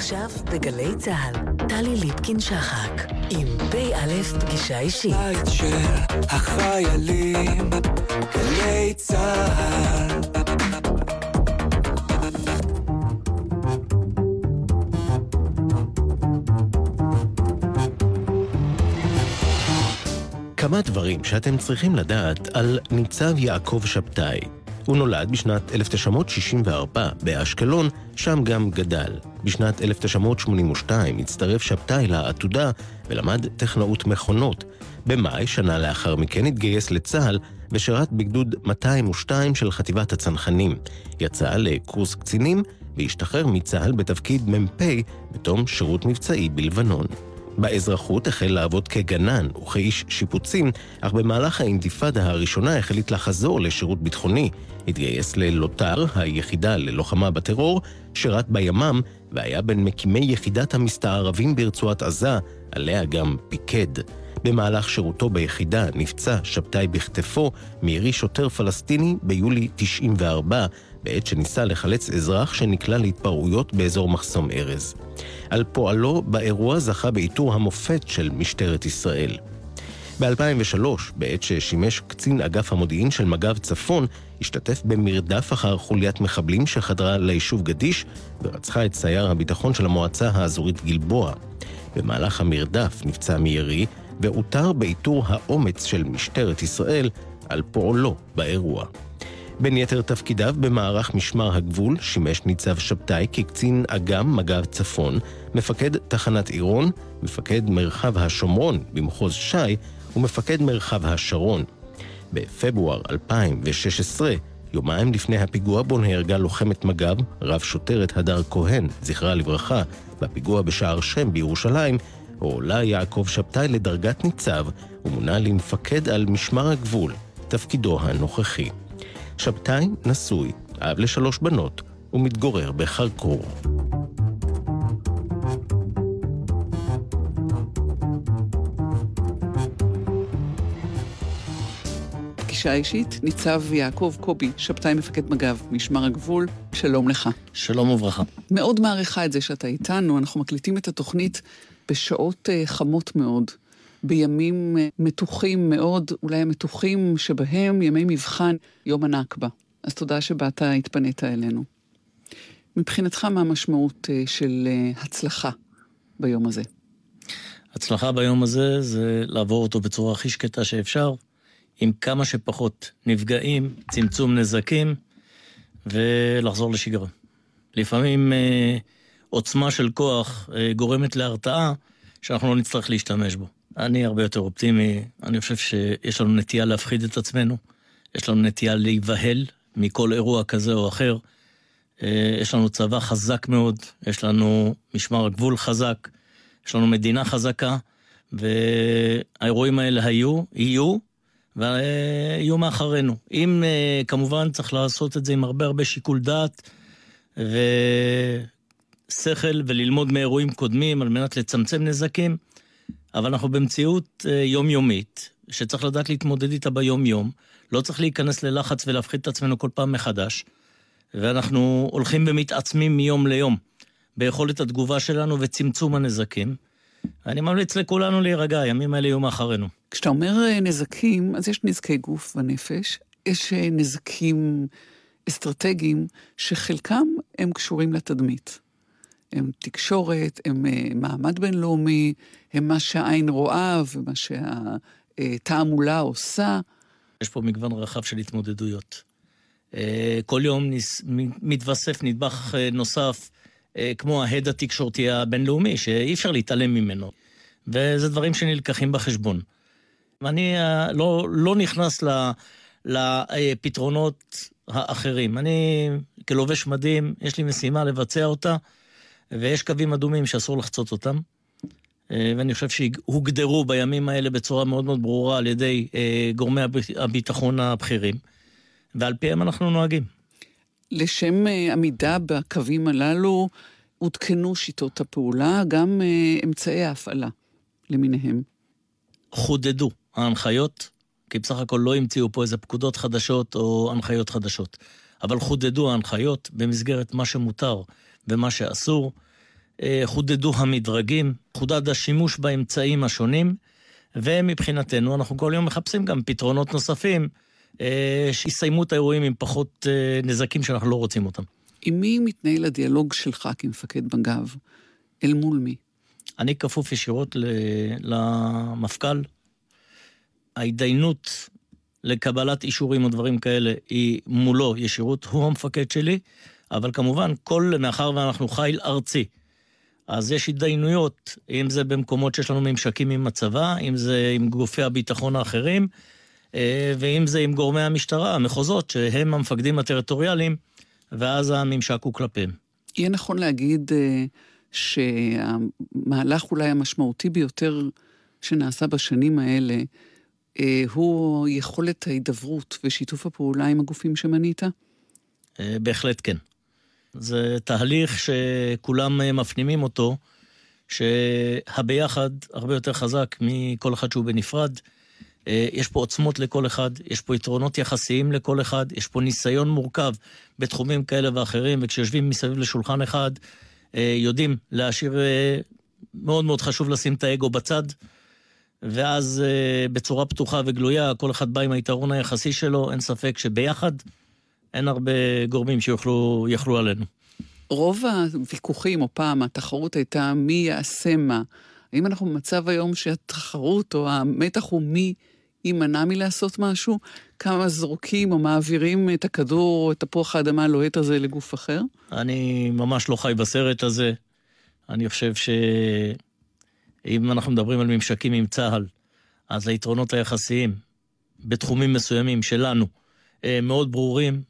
עכשיו בגלי צה"ל, טלי ליפקין-שחק, עם פ"א פגישה אישית. בית של החיילים, גלי צה"ל. כמה דברים שאתם צריכים לדעת על ניצב יעקב שבתאי. הוא נולד בשנת 1964 באשקלון, שם גם גדל. בשנת 1982 הצטרף שבתאי לעתודה ולמד טכנאות מכונות. במאי, שנה לאחר מכן, התגייס לצה"ל ושירת בגדוד 202 של חטיבת הצנחנים. יצא לקורס קצינים והשתחרר מצה"ל בתפקיד מ"פ בתום שירות מבצעי בלבנון. באזרחות החל לעבוד כגנן וכאיש שיפוצים, אך במהלך האינתיפאדה הראשונה החליט לחזור לשירות ביטחוני. התגייס ללוט"ר, היחידה ללוחמה בטרור, שירת בימ"מ, והיה בין מקימי יחידת המסתערבים ברצועת עזה, עליה גם פיקד. במהלך שירותו ביחידה נפצע שבתאי בכתפו מירי שוטר פלסטיני ביולי 94, בעת שניסה לחלץ אזרח שנקלע להתפרעויות באזור מחסום ארז. על פועלו באירוע זכה בעיטור המופת של משטרת ישראל. ב-2003, בעת ששימש קצין אגף המודיעין של מג"ב צפון, השתתף במרדף אחר חוליית מחבלים שחדרה ליישוב גדיש ורצחה את סייר הביטחון של המועצה האזורית גלבוע. במהלך המרדף נפצע מירי ואותר בעיטור האומץ של משטרת ישראל על פועלו באירוע. בין יתר תפקידיו במערך משמר הגבול שימש ניצב שבתאי כקצין אג"ם מג"ב צפון, מפקד תחנת עירון, מפקד מרחב השומרון במחוז ש"י ומפקד מרחב השרון. בפברואר 2016, יומיים לפני הפיגוע בו נהרגה לוחמת מג"ב, רב שוטרת הדר כהן, זכרה לברכה, בפיגוע בשער שם בירושלים, הועלה יעקב שבתאי לדרגת ניצב ומונה למפקד על משמר הגבול, תפקידו הנוכחי. שבתאי נשוי, אב לשלוש בנות, ומתגורר בחרקור. פגישה אישית, ניצב יעקב קובי, שבתאי מפקד מג"ב, משמר הגבול, שלום לך. שלום וברכה. מאוד מעריכה את זה שאתה איתנו, אנחנו מקליטים את התוכנית בשעות uh, חמות מאוד, בימים uh, מתוחים מאוד, אולי המתוחים שבהם ימי מבחן, יום הנכבה. אז תודה שבאת, התפנית אלינו. מבחינתך, מה המשמעות uh, של uh, הצלחה ביום הזה? הצלחה ביום הזה זה לעבור אותו בצורה הכי שקטה שאפשר, עם כמה שפחות נפגעים, צמצום נזקים, ולחזור לשגרה. לפעמים אה, עוצמה של כוח אה, גורמת להרתעה שאנחנו לא נצטרך להשתמש בו. אני הרבה יותר אופטימי, אני חושב שיש לנו נטייה להפחיד את עצמנו, יש לנו נטייה להיבהל מכל אירוע כזה או אחר. אה, יש לנו צבא חזק מאוד, יש לנו משמר הגבול חזק, יש לנו מדינה חזקה, והאירועים האלה היו, יהיו, ויהיו מאחרינו. אם כמובן צריך לעשות את זה עם הרבה הרבה שיקול דעת ושכל וללמוד מאירועים קודמים על מנת לצמצם נזקים, אבל אנחנו במציאות יומיומית, שצריך לדעת להתמודד איתה ביום-יום, לא צריך להיכנס ללחץ ולהפחיד את עצמנו כל פעם מחדש, ואנחנו הולכים ומתעצמים מיום ליום ביכולת התגובה שלנו וצמצום הנזקים. אני ממליץ לכולנו להירגע, הימים האלה יהיו מאחרינו. כשאתה אומר נזקים, אז יש נזקי גוף ונפש, יש נזקים אסטרטגיים שחלקם הם קשורים לתדמית. הם תקשורת, הם מעמד בינלאומי, הם מה שהעין רואה ומה שהתעמולה עושה. יש פה מגוון רחב של התמודדויות. כל יום מתווסף נדבך נוסף, כמו ההד התקשורתי הבינלאומי, שאי אפשר להתעלם ממנו. וזה דברים שנלקחים בחשבון. אני לא, לא נכנס לפתרונות האחרים. אני כלובש מדים, יש לי משימה לבצע אותה, ויש קווים אדומים שאסור לחצות אותם. ואני חושב שהוגדרו בימים האלה בצורה מאוד מאוד ברורה על ידי גורמי הביטחון הבכירים, ועל פיהם אנחנו נוהגים. לשם עמידה בקווים הללו, עודכנו שיטות הפעולה, גם אמצעי ההפעלה למיניהם. חודדו ההנחיות, כי בסך הכל לא המציאו פה איזה פקודות חדשות או הנחיות חדשות, אבל חודדו ההנחיות במסגרת מה שמותר ומה שאסור. אה, חודדו המדרגים, חודד השימוש באמצעים השונים, ומבחינתנו אנחנו כל יום מחפשים גם פתרונות נוספים אה, שיסיימו את האירועים עם פחות אה, נזקים שאנחנו לא רוצים אותם. עם מי מתנהל הדיאלוג שלך כמפקד מג"ב? אל מול מי? אני כפוף ישירות למפכ"ל. ההתדיינות לקבלת אישורים או דברים כאלה היא מולו ישירות, הוא המפקד שלי, אבל כמובן, כל, מאחר ואנחנו חיל ארצי, אז יש התדיינויות, אם זה במקומות שיש לנו ממשקים עם הצבא, אם זה עם גופי הביטחון האחרים, אה, ואם זה עם גורמי המשטרה, המחוזות, שהם המפקדים הטריטוריאליים, ואז הממשק הוא כלפיהם. יהיה נכון להגיד אה, שהמהלך אולי המשמעותי ביותר שנעשה בשנים האלה, אה, הוא יכולת ההידברות ושיתוף הפעולה עם הגופים שמנית? בהחלט כן. זה תהליך שכולם מפנימים אותו, שהביחד הרבה יותר חזק מכל אחד שהוא בנפרד. אה, יש פה עוצמות לכל אחד, יש פה יתרונות יחסיים לכל אחד, יש פה ניסיון מורכב בתחומים כאלה ואחרים, וכשיושבים מסביב לשולחן אחד, אה, יודעים להשאיר, אה, מאוד מאוד חשוב לשים את האגו בצד, ואז בצורה פתוחה וגלויה, כל אחד בא עם היתרון היחסי שלו, אין ספק שביחד אין הרבה גורמים שיוכלו עלינו. רוב הוויכוחים, או פעם, התחרות הייתה מי יעשה מה. האם אנחנו במצב היום שהתחרות או המתח הוא מי יימנע מלעשות משהו? כמה זורקים או מעבירים את הכדור או את תפוח האדמה הלוהט הזה לגוף אחר? אני ממש לא חי בסרט הזה. אני חושב שאם אנחנו מדברים על ממשקים עם צה"ל, אז היתרונות היחסיים בתחומים מסוימים שלנו אה, מאוד ברורים,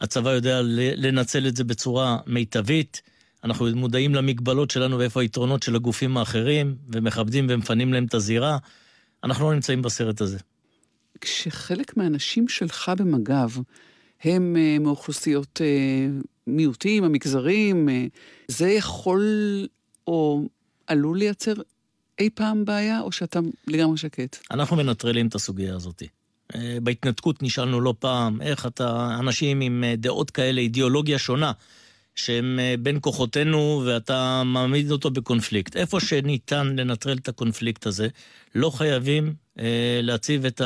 והצבא יודע לנצל את זה בצורה מיטבית. אנחנו מודעים למגבלות שלנו ואיפה היתרונות של הגופים האחרים, ומכבדים ומפנים להם את הזירה. אנחנו לא נמצאים בסרט הזה. כשחלק מהאנשים שלך במג"ב הם uh, מאוכלוסיות uh, מיעוטים, המגזרים, uh, זה יכול או עלול לייצר אי פעם בעיה, או שאתה לגמרי שקט? אנחנו מנטרלים את הסוגיה הזאת. בהתנתקות נשאלנו לא פעם, איך אתה, אנשים עם דעות כאלה, אידיאולוגיה שונה, שהם אה, בין כוחותינו ואתה מעמיד אותו בקונפליקט. איפה שניתן לנטרל את הקונפליקט הזה, לא חייבים אה, להציב את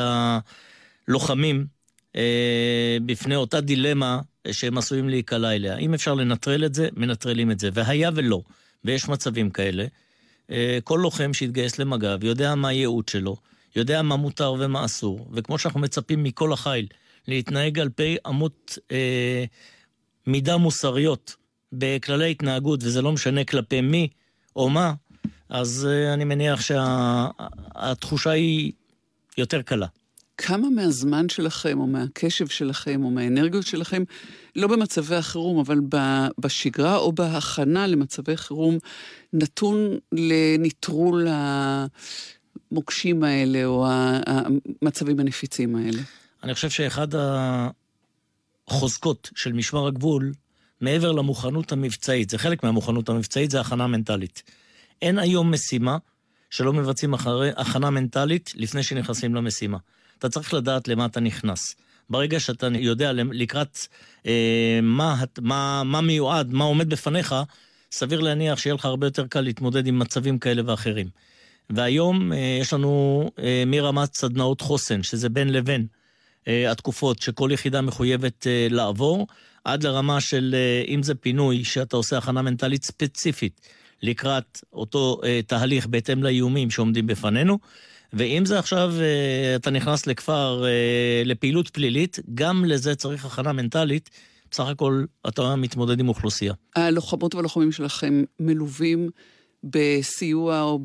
הלוחמים אה, בפני אותה דילמה שהם עשויים להיקלע אליה. אם אפשר לנטרל את זה, מנטרלים את זה. והיה ולא, ויש מצבים כאלה, אה, כל לוחם שהתגייס למג"ב יודע מה הייעוד שלו, יודע מה מותר ומה אסור, וכמו שאנחנו מצפים מכל החיל להתנהג על פי אמות אה, מידה מוסריות, בכללי התנהגות, וזה לא משנה כלפי מי או מה, אז uh, אני מניח שהתחושה שה, היא יותר קלה. כמה מהזמן שלכם, או מהקשב שלכם, או מהאנרגיות שלכם, לא במצבי החירום, אבל בשגרה או בהכנה למצבי חירום, נתון לנטרול המוקשים האלה, או המצבים הנפיצים האלה? אני חושב שאחד החוזקות של משמר הגבול מעבר למוכנות המבצעית, זה חלק מהמוכנות המבצעית, זה הכנה מנטלית. אין היום משימה שלא מבצעים אחרי הכנה מנטלית לפני שנכנסים למשימה. אתה צריך לדעת למה אתה נכנס. ברגע שאתה יודע לקראת אה, מה, מה, מה מיועד, מה עומד בפניך, סביר להניח שיהיה לך הרבה יותר קל להתמודד עם מצבים כאלה ואחרים. והיום אה, יש לנו אה, מרמת סדנאות חוסן, שזה בין לבין אה, התקופות שכל יחידה מחויבת לעבור, עד לרמה של, אם זה פינוי, שאתה עושה הכנה מנטלית ספציפית לקראת אותו תהליך בהתאם לאיומים שעומדים בפנינו. ואם זה עכשיו, אתה נכנס לכפר לפעילות פלילית, גם לזה צריך הכנה מנטלית. בסך הכל אתה מתמודד עם אוכלוסייה. הלוחמות והלוחמים שלכם מלווים בסיוע או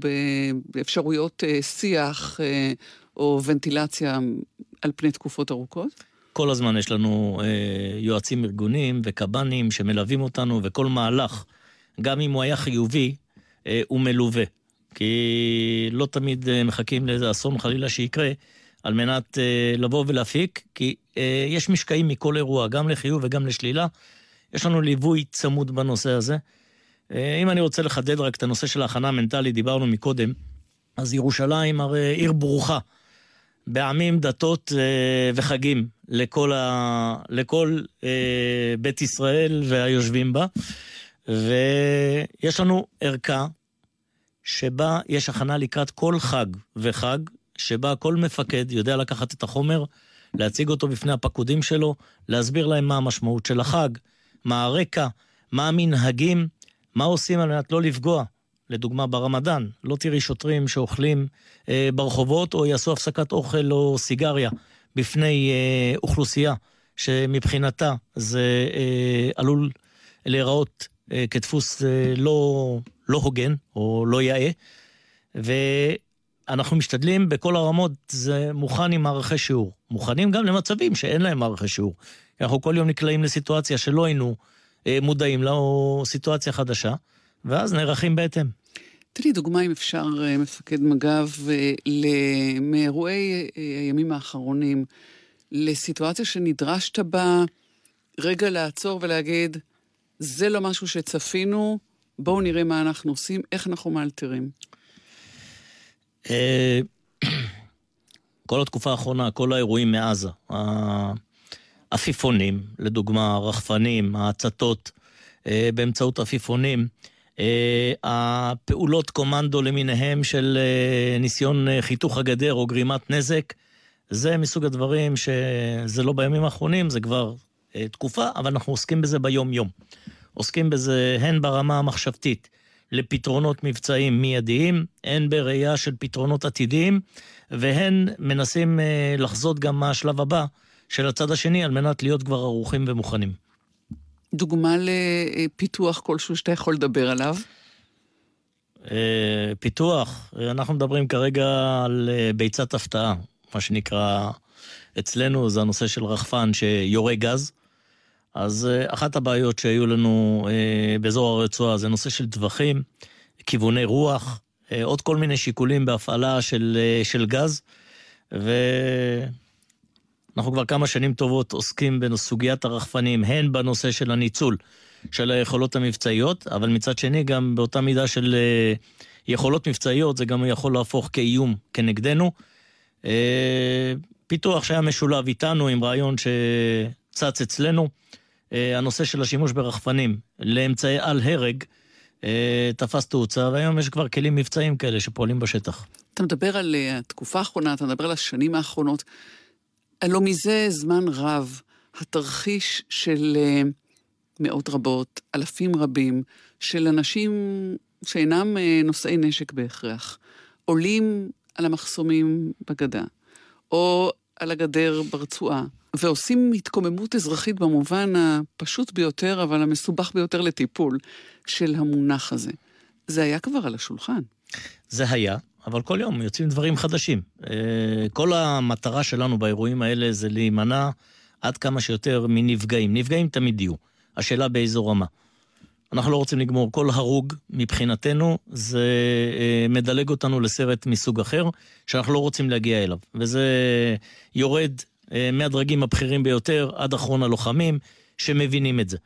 באפשרויות שיח או ונטילציה על פני תקופות ארוכות? כל הזמן יש לנו אה, יועצים ארגוניים וקב"נים שמלווים אותנו, וכל מהלך, גם אם הוא היה חיובי, אה, הוא מלווה. כי לא תמיד אה, מחכים לאיזה אסון חלילה שיקרה, על מנת אה, לבוא ולהפיק, כי אה, יש משקעים מכל אירוע, גם לחיוב וגם לשלילה. יש לנו ליווי צמוד בנושא הזה. אה, אם אני רוצה לחדד רק את הנושא של ההכנה המנטלית, דיברנו מקודם, אז ירושלים הרי עיר ברוכה. בעמים, דתות אה, וחגים לכל, ה... לכל אה, בית ישראל והיושבים בה. ויש לנו ערכה שבה יש הכנה לקראת כל חג וחג, שבה כל מפקד יודע לקחת את החומר, להציג אותו בפני הפקודים שלו, להסביר להם מה המשמעות של החג, מה הרקע, מה המנהגים, מה עושים על מנת לא לפגוע. לדוגמה ברמדאן, לא תראי שוטרים שאוכלים אה, ברחובות או יעשו הפסקת אוכל או סיגריה בפני אה, אוכלוסייה שמבחינתה זה אה, עלול להיראות אה, כדפוס אה, לא, לא הוגן או לא יאה. ואנחנו משתדלים בכל הרמות, זה מוכן עם מערכי שיעור. מוכנים גם למצבים שאין להם מערכי שיעור. אנחנו כל יום נקלעים לסיטואציה שלא היינו מודעים לה, או סיטואציה חדשה, ואז נערכים בהתאם. תן לי דוגמה, אם אפשר, מפקד מג"ב, מאירועי הימים האחרונים, לסיטואציה שנדרשת בה רגע לעצור ולהגיד, זה לא משהו שצפינו, בואו נראה מה אנחנו עושים, איך אנחנו מאלתרים. אה, כל התקופה האחרונה, כל האירועים מעזה, העפיפונים, לדוגמה, הרחפנים, ההצתות אה, באמצעות עפיפונים, אה, הפעולות קומנדו למיניהם של ניסיון חיתוך הגדר או גרימת נזק, זה מסוג הדברים שזה לא בימים האחרונים, זה כבר תקופה, אבל אנחנו עוסקים בזה ביום-יום. עוסקים בזה הן ברמה המחשבתית לפתרונות מבצעיים מיידיים, הן בראייה של פתרונות עתידיים, והן מנסים אה, לחזות גם מה השלב הבא של הצד השני על מנת להיות כבר ערוכים ומוכנים. דוגמה לפיתוח כלשהו שאתה יכול לדבר עליו? אה, פיתוח, אנחנו מדברים כרגע על אה, ביצת הפתעה, מה שנקרא אצלנו זה הנושא של רחפן שיורה גז. אז אה, אחת הבעיות שהיו לנו באזור הרצועה זה נושא של טווחים, כיווני רוח, עוד כל מיני שיקולים בהפעלה של, של גז, ואנחנו כבר כמה שנים טובות עוסקים בסוגיית הרחפנים, הן בנושא של הניצול של היכולות המבצעיות, אבל מצד שני גם באותה מידה של יכולות מבצעיות, זה גם יכול להפוך כאיום כנגדנו. פיתוח שהיה משולב איתנו עם רעיון שצץ אצלנו. אה, הנושא של השימוש ברחפנים לאמצעי על הרג אה, תפס תאוצה, והיום יש כבר כלים מבצעיים כאלה שפועלים בשטח. אתה מדבר על אה, התקופה האחרונה, אתה מדבר על השנים האחרונות. הלוא מזה זמן רב, התרחיש של מאות רבות, אלפים רבים, של אנשים שאינם נושאי נשק בהכרח, עולים על המחסומים בגדה, או על הגדר ברצועה, ועושים התקוממות אזרחית במובן הפשוט ביותר, אבל המסובך ביותר לטיפול, של המונח הזה. זה היה כבר על השולחן. זה היה, אבל כל יום יוצאים דברים חדשים. אה, כל המטרה שלנו באירועים האלה זה להימנע עד כמה שיותר מנפגעים. נפגעים תמיד יהיו. השאלה באיזו רמה. אנחנו לא רוצים לגמור. כל הרוג מבחינתנו זה אה, מדלג אותנו לסרט מסוג אחר, שאנחנו לא רוצים להגיע אליו. וזה יורד אה, מהדרגים הבכירים ביותר עד אחרון הלוחמים, שמבינים את זה.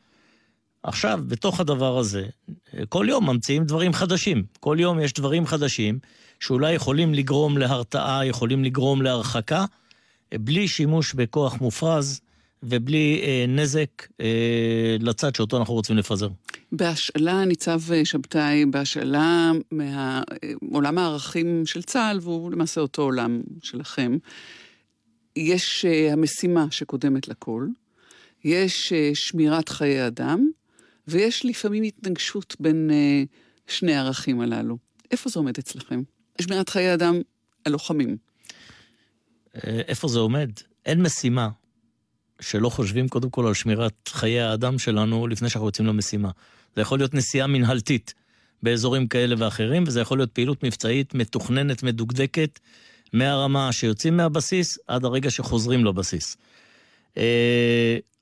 עכשיו, בתוך הדבר הזה, אה, כל יום ממציאים דברים חדשים. כל יום יש דברים חדשים שאולי יכולים לגרום להרתעה, יכולים לגרום להרחקה, בלי שימוש בכוח מופרז ובלי אה, נזק אה, לצד שאותו אנחנו רוצים לפזר. בהשאלה, ניצב שבתאי, בהשאלה מעולם הערכים של צה"ל, והוא למעשה אותו עולם שלכם, יש uh, המשימה שקודמת לכל, יש uh, שמירת חיי אדם, ויש לפעמים התנגשות בין uh, שני הערכים הללו. איפה זה עומד אצלכם? שמירת חיי אדם, הלוחמים. איפה זה עומד? אין משימה שלא חושבים קודם כל על שמירת חיי האדם שלנו לפני שאנחנו יוצאים למשימה. זה יכול להיות נסיעה מנהלתית באזורים כאלה ואחרים, וזה יכול להיות פעילות מבצעית מתוכננת, מדוקדקת, מהרמה שיוצאים מהבסיס עד הרגע שחוזרים לבסיס. Uh,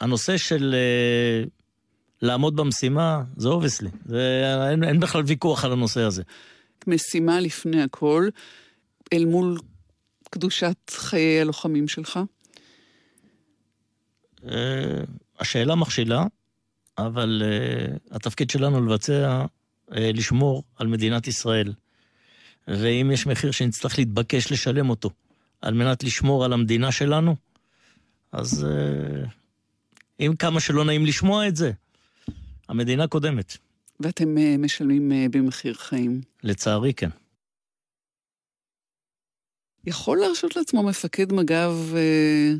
הנושא של uh, לעמוד במשימה, זה obviously. אין, אין בכלל ויכוח על הנושא הזה. משימה לפני הכל, אל מול קדושת חיי הלוחמים שלך? Uh, השאלה מכשילה, אבל אה, התפקיד שלנו לבצע, אה, לשמור על מדינת ישראל. ואם יש מחיר שנצטרך להתבקש לשלם אותו על מנת לשמור על המדינה שלנו, אז אה, אם כמה שלא נעים לשמוע את זה, המדינה קודמת. ואתם אה, משלמים אה, במחיר חיים. לצערי, כן. יכול להרשות לעצמו מפקד מג"ב אה,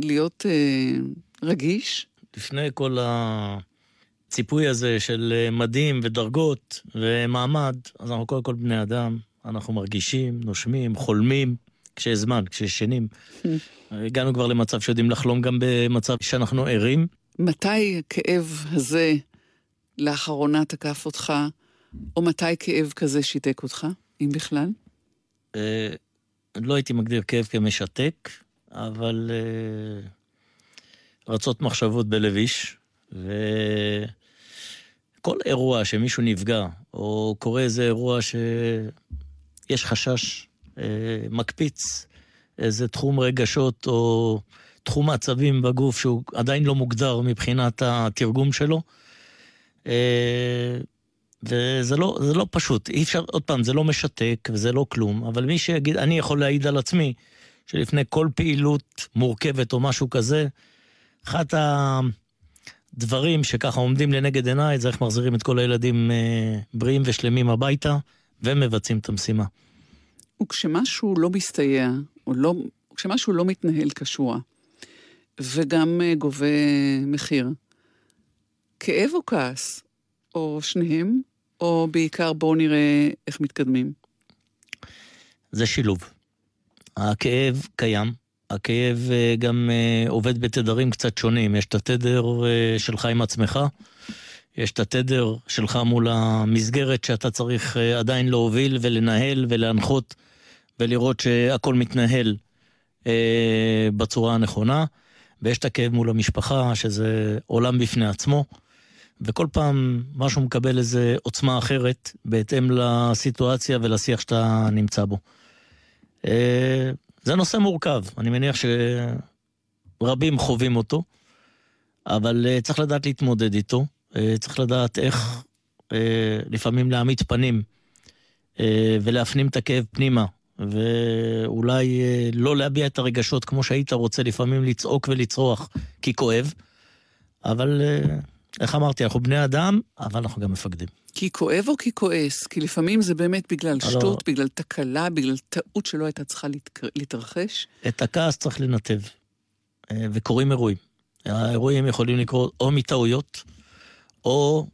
להיות אה, רגיש? לפני כל הציפוי הזה של מדים ודרגות ומעמד, אז אנחנו קודם כל בני אדם, אנחנו מרגישים, נושמים, חולמים, כשיש זמן, כשישנים. הגענו כבר למצב שיודעים לחלום גם במצב שאנחנו ערים. מתי הכאב הזה לאחרונה תקף אותך, או מתי כאב כזה שיתק אותך, אם בכלל? אה, לא הייתי מגדיר כאב כמשתק, אבל אה, רצות מחשבות בלב איש, וכל אירוע שמישהו נפגע, או קורה איזה אירוע שיש חשש אה, מקפיץ, איזה תחום רגשות או תחום עצבים בגוף שהוא עדיין לא מוגדר מבחינת התרגום שלו. אה, וזה לא, זה לא פשוט, אי אפשר, עוד פעם, זה לא משתק וזה לא כלום, אבל מי שיגיד, אני יכול להעיד על עצמי, שלפני כל פעילות מורכבת או משהו כזה, אחד הדברים שככה עומדים לנגד עיניי, זה איך מחזירים את כל הילדים אה, בריאים ושלמים הביתה, ומבצעים את המשימה. וכשמשהו לא מסתייע, או לא, כשמשהו לא מתנהל כשורה, וגם אה, גובה מחיר, כאב או כעס, או שניהם, או בעיקר בואו נראה איך מתקדמים? זה שילוב. הכאב קיים, הכאב אה, גם אה, עובד בתדרים קצת שונים. יש את התדר שלך עם עצמך, יש את התדר שלך מול המסגרת שאתה צריך עדיין להוביל ולנהל ולהנחות ולראות שהכל מתנהל בצורה הנכונה. ויש את הכאב מול המשפחה, שזה עולם בפני עצמו. וכל פעם משהו מקבל איזו עוצמה אחרת, בהתאם לסיטואציה ולשיח שאתה נמצא בו. אה, זה נושא מורכב, אני מניח שרבים חווים אותו, אבל אה, צריך לדעת להתמודד איתו, אה, צריך לדעת איך לפעמים להעמיד פנים ולהפנים את הכאב פנימה, ואולי לא להביע את הרגשות כמו שהיית רוצה, לפעמים לצעוק ולצרוח כי כואב, אבל איך אמרתי, אנחנו בני אדם, אבל אנחנו גם מפקדים. כי כואב או כי כועס? כי לפעמים זה באמת בגלל שטות, בגלל תקלה, בגלל טעות שלא הייתה צריכה להתרחש. את הכעס צריך לנתב, אה, וקורים אירועים. האירועים יכולים לקרות או מטעויות, או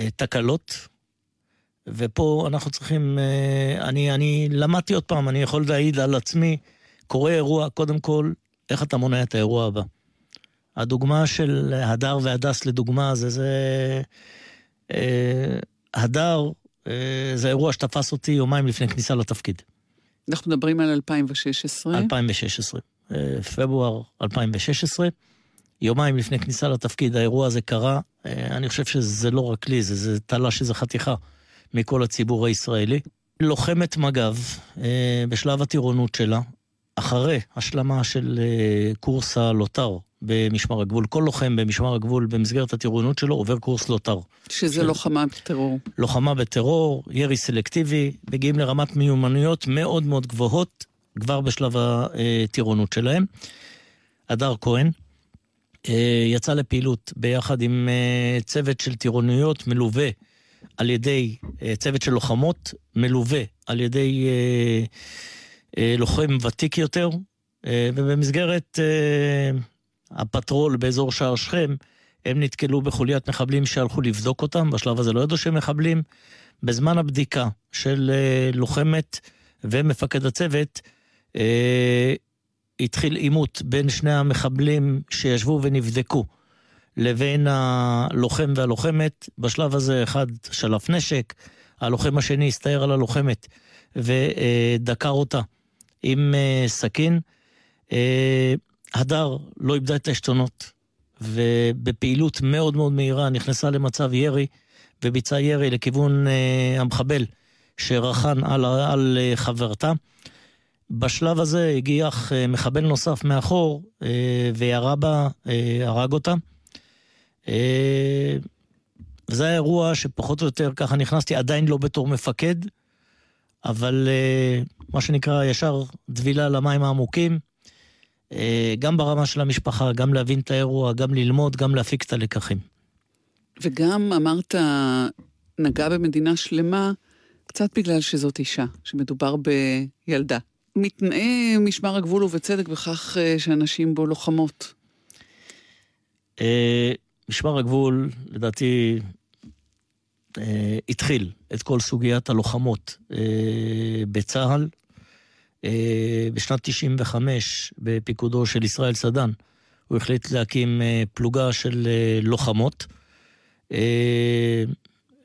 אה, תקלות, ופה אנחנו צריכים, אה, אני, אני למדתי עוד פעם, אני יכול להעיד על עצמי, קורה אירוע, קודם כל, איך אתה מונע את האירוע הבא. הדוגמה של הדר והדס לדוגמה, זה זה... אה, הדר, אה, זה אירוע שתפס אותי יומיים לפני כניסה לתפקיד. אנחנו מדברים על 2016? 2016. אה, פברואר 2016. יומיים לפני כניסה לתפקיד, האירוע הזה קרה. אה, אני חושב שזה לא רק לי, זה, זה תלש איזה חתיכה מכל הציבור הישראלי. לוחמת מג"ב, אה, בשלב הטירונות שלה, אחרי השלמה של אה, קורס הלוטר במשמר הגבול, כל לוחם במשמר הגבול במסגרת הטירונות שלו עובר קורס לוטר. שזה של... לוחמה בטרור. לוחמה בטרור, ירי סלקטיבי, מגיעים לרמת מיומנויות מאוד מאוד גבוהות כבר בשלב הטירונות שלהם. הדר כהן אה, יצא לפעילות ביחד עם צוות של טירוניות מלווה על ידי, צוות של לוחמות מלווה על ידי אה, לוחם ותיק יותר, אה, ובמסגרת אה, הפטרול באזור שער שכם, הם נתקלו בחוליית מחבלים שהלכו לבדוק אותם, בשלב הזה לא ידעו שהם מחבלים. בזמן הבדיקה של לוחמת ומפקד הצוות, התחיל עימות בין שני המחבלים שישבו ונבדקו לבין הלוחם והלוחמת. בשלב הזה אחד שלף נשק, הלוחם השני הסתער על הלוחמת ודקר אותה. עם uh, סכין. Uh, הדר לא איבדה את העשתונות, ובפעילות מאוד מאוד מהירה נכנסה למצב ירי, וביצעה ירי לכיוון uh, המחבל שרחן על, על חברתה. בשלב הזה הגיח מחבל נוסף מאחור וירה בה, הרג אותה. Uh, זה היה אירוע שפחות או יותר ככה נכנסתי, עדיין לא בתור מפקד, אבל אה, מה שנקרא ישר דבילה למים העמוקים, אה, גם ברמה של המשפחה, גם להבין את האירוע, גם ללמוד, גם להפיק את הלקחים. וגם אמרת, נגע במדינה שלמה, קצת בגלל שזאת אישה, שמדובר בילדה. מתנאה משמר הגבול ובצדק בכך אה, שאנשים בו לוחמות. אה, משמר הגבול, לדעתי, אה, התחיל את כל סוגיית הלוחמות בצה"ל. בשנת 95, בפיקודו של ישראל סדן, הוא החליט להקים פלוגה של לוחמות.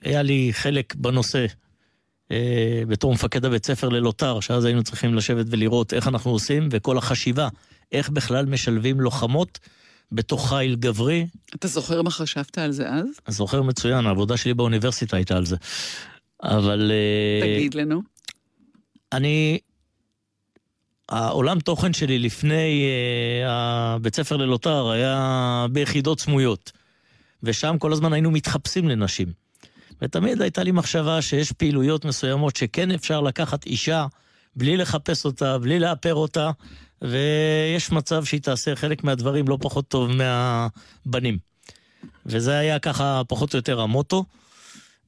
היה לי חלק בנושא אה, בתור מפקד הבית ספר ללוטר, שאז היינו צריכים לשבת ולראות איך אנחנו עושים, וכל החשיבה, איך בכלל משלבים לוחמות בתוך חיל גברי. אתה זוכר מה חשבת על זה אז? אני זוכר מצוין, העבודה שלי באוניברסיטה הייתה על זה. אבל... אה, תגיד לנו. אני... העולם תוכן שלי לפני uh, הבית ספר ללוטר היה ביחידות סמויות. ושם כל הזמן היינו מתחפשים לנשים. ותמיד הייתה לי מחשבה שיש פעילויות מסוימות שכן אפשר לקחת אישה בלי לחפש אותה, בלי לאפר אותה, ויש מצב שהיא תעשה חלק מהדברים לא פחות טוב מהבנים. וזה היה ככה פחות או יותר המוטו,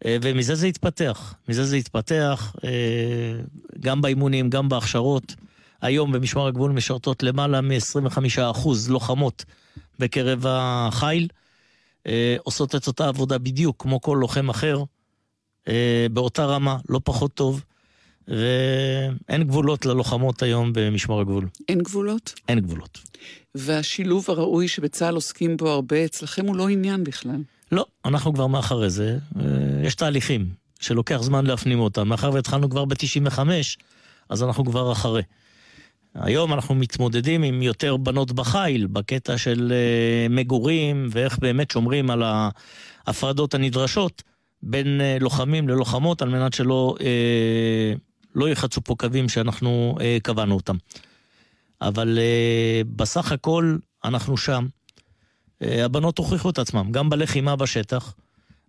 אה, ומזה זה התפתח. מזה זה התפתח, אה, גם באימונים, גם בהכשרות. היום במשמר הגבול משרתות למעלה מ-25% לוחמות בקרב החיל. אה, עושות את אותה עבודה בדיוק כמו כל לוחם אחר, באותה רמה, לא פחות טוב, ואין גבולות ללוחמות היום במשמר הגבול. אין גבולות? אין גבולות. והשילוב הראוי שבצה"ל עוסקים בו הרבה, אצלכם הוא לא עניין בכלל. לא, אנחנו כבר מאחורי זה. אה, יש תהליכים שלוקח זמן להפנים אותם. מאחר והתחלנו כבר ב-95, אז אנחנו כבר אחרי. היום אנחנו מתמודדים עם יותר בנות בחיל, בקטע של uh, מגורים, ואיך באמת שומרים על ההפרדות הנדרשות בין uh, לוחמים ללוחמות, על מנת שלא uh, לא יחצו פה קווים שאנחנו uh, קבענו אותם. אבל uh, בסך הכל אנחנו שם. Uh, הבנות הוכיחו את עצמם, גם בלחימה בשטח,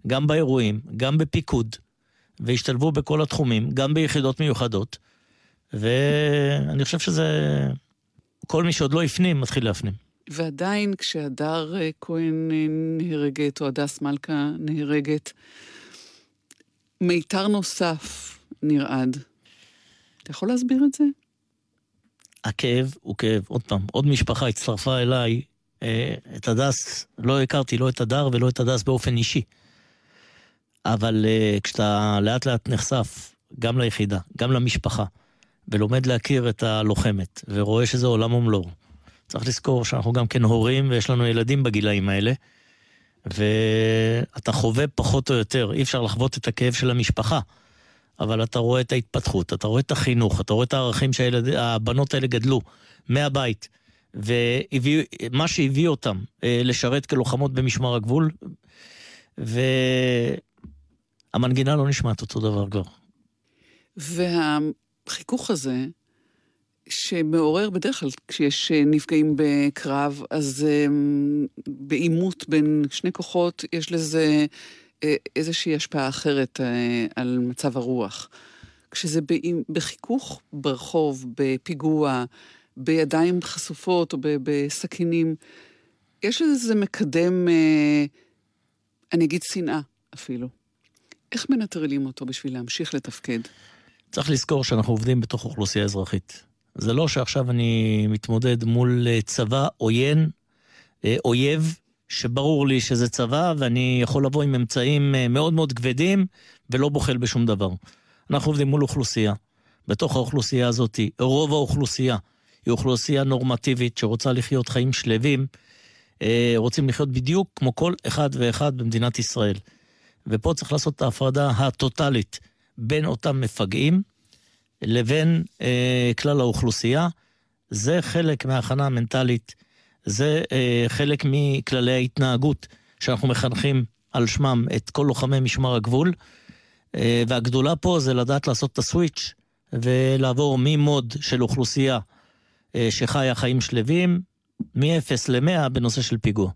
גם באירועים, גם בפיקוד, והשתלבו בכל התחומים, גם ביחידות מיוחדות. ואני חושב שזה... כל מי שעוד לא הפנים, מתחיל להפנים. ועדיין כשהדר אה, כהן אה, נהרגת, או הדס מלכה נהרגת, מיתר נוסף נרעד. אתה יכול להסביר את זה? הכאב הוא כאב. עוד פעם, עוד משפחה הצטרפה אליי. אה, את הדס, לא הכרתי לא את הדר ולא את הדס באופן אישי. אבל כשאתה לאט לאט נחשף גם ליחידה, גם למשפחה, ולומד להכיר את הלוחמת, ורואה שזה עולם ומלואו. צריך לזכור שאנחנו גם כן הורים ויש לנו ילדים בגילאים האלה, ואתה חווה פחות או יותר, אי אפשר לחוות את הכאב של המשפחה, אבל אתה רואה את ההתפתחות, אתה רואה את החינוך, אתה רואה את הערכים שהבנות האלה גדלו מהבית, ומה שהביא אותם אה, לשרת כלוחמות במשמר הגבול, והמנגינה לא נשמעת אותו דבר כבר. וה... החיכוך הזה, שמעורר בדרך כלל, כשיש אה, נפגעים בקרב, אז um, בעימות בין שני כוחות, יש לזה איזושהי השפעה אחרת uh, על מצב הרוח. כשזה בחיכוך ברחוב, בפיגוע, בידיים חשופות או בסכינים, יש לזה מקדם, uh, אני אגיד שנאה אפילו. איך מנטרלים אותו בשביל להמשיך לתפקד? צריך לזכור שאנחנו עובדים בתוך אוכלוסייה אזרחית. זה לא שעכשיו אני מתמודד מול אה, צבא עוין, אה, אויב, שברור לי שזה צבא, ואני יכול לבוא עם אמצעים אה, מאוד מאוד כבדים, ולא בוחל בשום דבר. אנחנו עובדים מול אוכלוסייה. בתוך האוכלוסייה הזאת, רוב האוכלוסייה היא אוכלוסייה נורמטיבית שרוצה לחיות חיים שלווים, רוצים לחיות בדיוק כמו כל אחד ואחד במדינת ישראל. ופה צריך לעשות את ההפרדה הטוטלית בין אותם מפגעים לבין אה, כלל האוכלוסייה. זה חלק מההכנה המנטלית, זה אה, חלק מכללי ההתנהגות שאנחנו מחנכים על שמם את כל לוחמי משמר הגבול. אה, והגדולה פה זה לדעת לעשות את הסוויץ' ולעבור ממוד של אוכלוסייה אה, שחיה חיים שלווים, מ-0 ל-100 בנושא של פיגוע.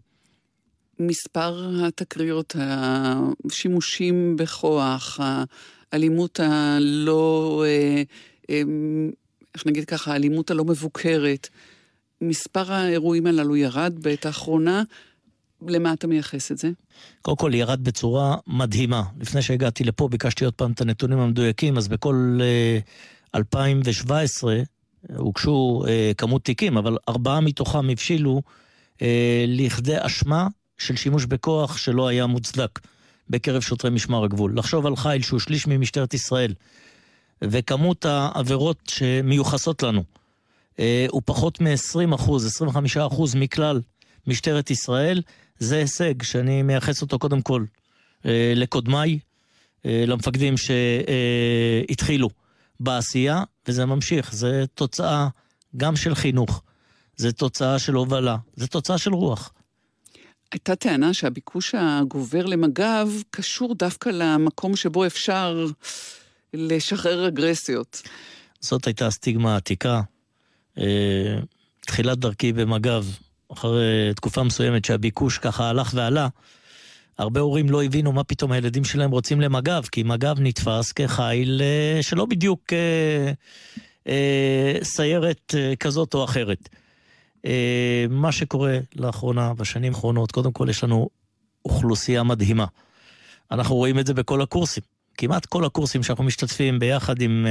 מספר התקריות, השימושים בכוח, האלימות הלא, אה, אה, איך נגיד ככה, האלימות הלא מבוקרת. מספר האירועים הללו ירד בעת האחרונה. למה אתה מייחס את זה? קודם כל, ירד בצורה מדהימה. לפני שהגעתי לפה ביקשתי עוד פעם את הנתונים המדויקים, אז בכל uh, 2017 הוגשו uh, כמות תיקים, אבל ארבעה מתוכם הבשילו uh, לכדי אשמה של שימוש בכוח שלא היה מוצדק בקרב שוטרי משמר הגבול. לחשוב על חיל שהוא שליש ממשטרת ישראל, וכמות העבירות שמיוחסות לנו אה, הוא פחות מ-20 אחוז, 25 אחוז מכלל משטרת ישראל, זה הישג שאני מייחס אותו קודם כל אה, לקודמיי, אה, למפקדים שהתחילו בעשייה, וזה ממשיך, זה תוצאה גם של חינוך, זה תוצאה של הובלה, זה תוצאה של רוח. הייתה טענה שהביקוש הגובר למג"ב קשור דווקא למקום שבו אפשר לשחרר אגרסיות. זאת הייתה הסטיגמה העתיקה. אה, תחילת דרכי במג"ב, אחרי תקופה מסוימת שהביקוש ככה הלך ועלה, הרבה הורים לא הבינו מה פתאום הילדים שלהם רוצים למג"ב, כי מג"ב נתפס כחיל אה, שלא בדיוק אה, סיירת כזאת או אחרת. מה שקורה לאחרונה, בשנים האחרונות, קודם כל יש לנו אוכלוסייה מדהימה. אנחנו רואים את זה בכל הקורסים. כמעט כל הקורסים שאנחנו משתתפים ביחד עם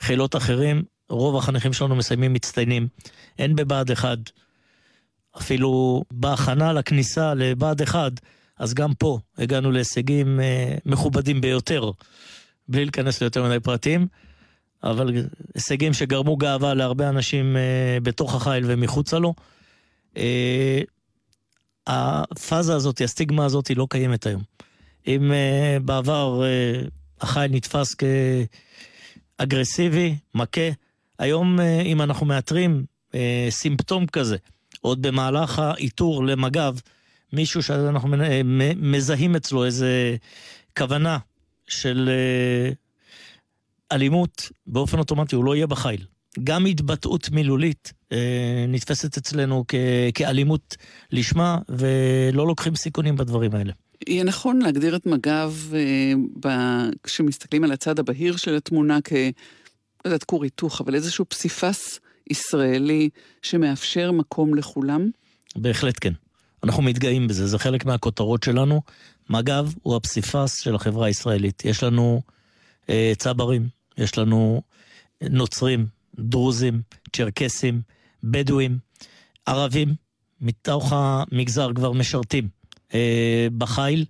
חילות אחרים, רוב החניכים שלנו מסיימים מצטיינים. אין בבה"ד 1, אפילו בהכנה לכניסה לבה"ד 1, אז גם פה הגענו להישגים אה, מכובדים ביותר, בלי להיכנס ליותר מדי פרטים. אבל הישגים שגרמו גאווה להרבה אנשים uh, בתוך החיל ומחוצה לו. Uh, הפאזה הזאת, הסטיגמה הזאת, היא לא קיימת היום. אם uh, בעבר החיל נתפס כאגרסיבי, מכה, היום uh, אם אנחנו מאתרים uh, סימפטום כזה, עוד במהלך האיתור למג"ב, מישהו שאנחנו מזהים אצלו איזה כוונה של אלימות, באופן אוטומטי הוא לא יהיה בחיל. גם התבטאות מילולית אה, נתפסת אצלנו כ- כאלימות לשמה, ולא לוקחים סיכונים בדברים האלה. יהיה נכון להגדיר את מג"ב, אה, כשמסתכלים על הצד הבהיר של התמונה, כ... לא יודעת, כור היתוך, אבל איזשהו פסיפס ישראלי שמאפשר מקום לכולם? בהחלט כן. אנחנו מתגאים בזה, זה חלק מהכותרות שלנו. מג"ב הוא הפסיפס של החברה הישראלית. יש לנו אה, צברים, יש לנו נוצרים, דרוזים, צ'רקסים, בדואים, ערבים, מתוך המגזר כבר משרתים אה, בחיל,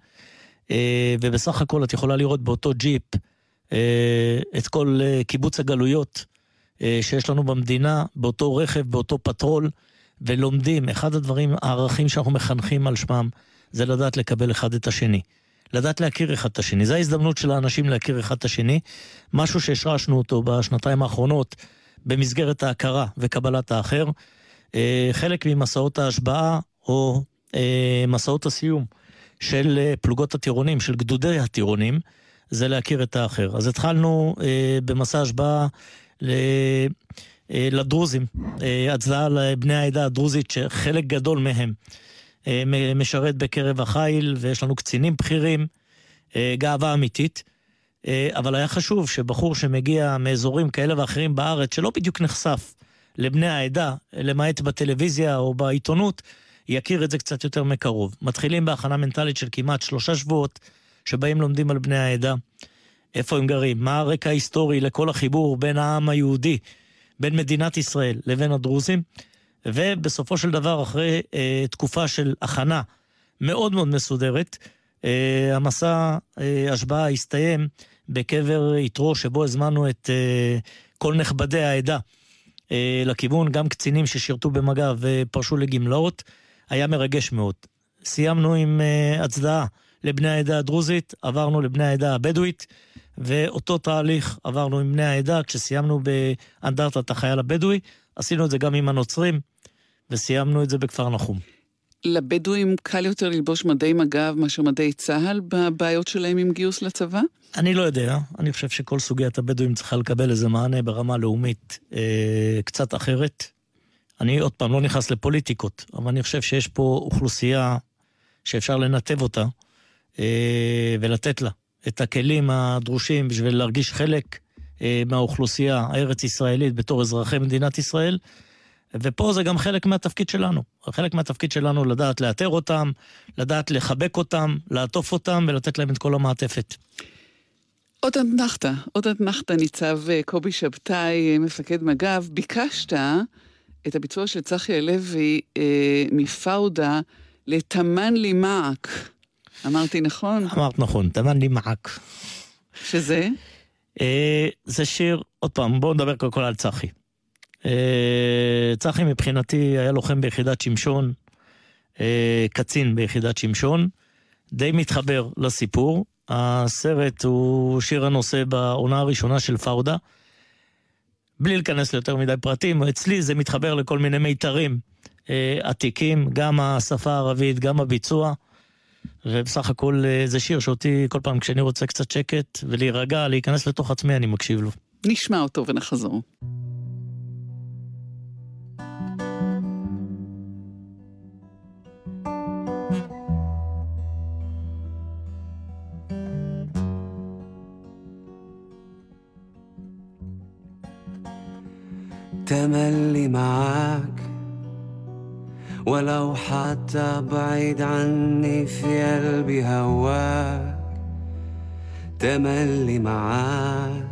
אה, ובסך הכל את יכולה לראות באותו ג'יפ את כל אה, קיבוץ הגלויות אה, שיש לנו במדינה, באותו רכב, באותו פטרול, ולומדים. אחד הדברים, הערכים שאנחנו מחנכים על שמם, זה לדעת לקבל אחד את השני. לדעת להכיר אחד את השני. זו ההזדמנות של האנשים להכיר אחד את השני. משהו שהשרשנו אותו בשנתיים האחרונות במסגרת ההכרה וקבלת האחר. אה, חלק ממסעות ההשבעה או אה, מסעות הסיום של אה, פלוגות הטירונים, של גדודי הטירונים, זה להכיר את האחר. אז התחלנו במסע השבעה לדרוזים, הצדעה לבני העדה הדרוזית, שחלק גדול מהם אה, משרת בקרב החיל, ויש לנו קצינים בכירים, אה, גאווה אמיתית. אה, אבל היה חשוב שבחור שמגיע מאזורים כאלה ואחרים בארץ, שלא בדיוק נחשף לבני העדה, למעט בטלוויזיה או בעיתונות, יכיר את זה קצת יותר מקרוב. מתחילים בהכנה מנטלית של כמעט שלושה שבועות, שבהם לומדים על בני העדה, איפה הם גרים, מה הרקע ההיסטורי לכל החיבור בין העם היהודי, בין מדינת ישראל לבין הדרוזים. ובסופו של דבר, אחרי אה, תקופה של הכנה מאוד מאוד מסודרת, אה, המסע אה, השבעה הסתיים בקבר יתרו, שבו הזמנו את אה, כל נכבדי העדה אה, לכיוון, גם קצינים ששירתו במגע ופרשו לגמלאות. היה מרגש מאוד. סיימנו עם אה, הצדעה לבני העדה הדרוזית, עברנו לבני העדה הבדואית, ואותו תהליך עברנו עם בני העדה כשסיימנו באנדרטת החייל הבדואי. עשינו את זה גם עם הנוצרים, וסיימנו את זה בכפר נחום. לבדואים קל יותר ללבוש מדי מג"ב מאשר מדי צה"ל בבעיות שלהם עם גיוס לצבא? אני לא יודע. אני חושב שכל סוגיית הבדואים צריכה לקבל איזה מענה ברמה לאומית אה, קצת אחרת. אני עוד פעם לא נכנס לפוליטיקות, אבל אני חושב שיש פה אוכלוסייה שאפשר לנתב אותה ולתת לה את הכלים הדרושים בשביל להרגיש חלק אה, מהאוכלוסייה הארץ-ישראלית בתור אזרחי מדינת ישראל. ופה זה גם חלק מהתפקיד שלנו. חלק מהתפקיד שלנו לדעת לאתר אותם, לדעת לחבק אותם, לעטוף אותם ולתת להם את כל המעטפת. עוד אתנחתא, עוד אתנחתא, ניצב אה, קובי שבתאי, אה, מפקד מג"ב, ביקשת את הביצוע של צחי הלוי אה, מפאודה לתמן לי מעק. אמרתי נכון? אמרת נכון, תמן לי מעק. שזה? אה, זה שיר, עוד פעם, בואו נדבר קודם כל על צחי. אה, צחי מבחינתי היה לוחם ביחידת שמשון, אה, קצין ביחידת שמשון, די מתחבר לסיפור. הסרט הוא שיר הנושא בעונה הראשונה של פאודה. בלי להיכנס ליותר מדי פרטים, אצלי זה מתחבר לכל מיני מיתרים אה, עתיקים, גם השפה הערבית, גם הביצוע. ובסך הכל אה, זה שיר שאותי כל פעם כשאני רוצה קצת שקט ולהירגע, להיכנס לתוך עצמי, אני מקשיב לו. נשמע אותו ונחזור. تملي معاك ولو حتى بعيد عني في قلبي هواك تملي معاك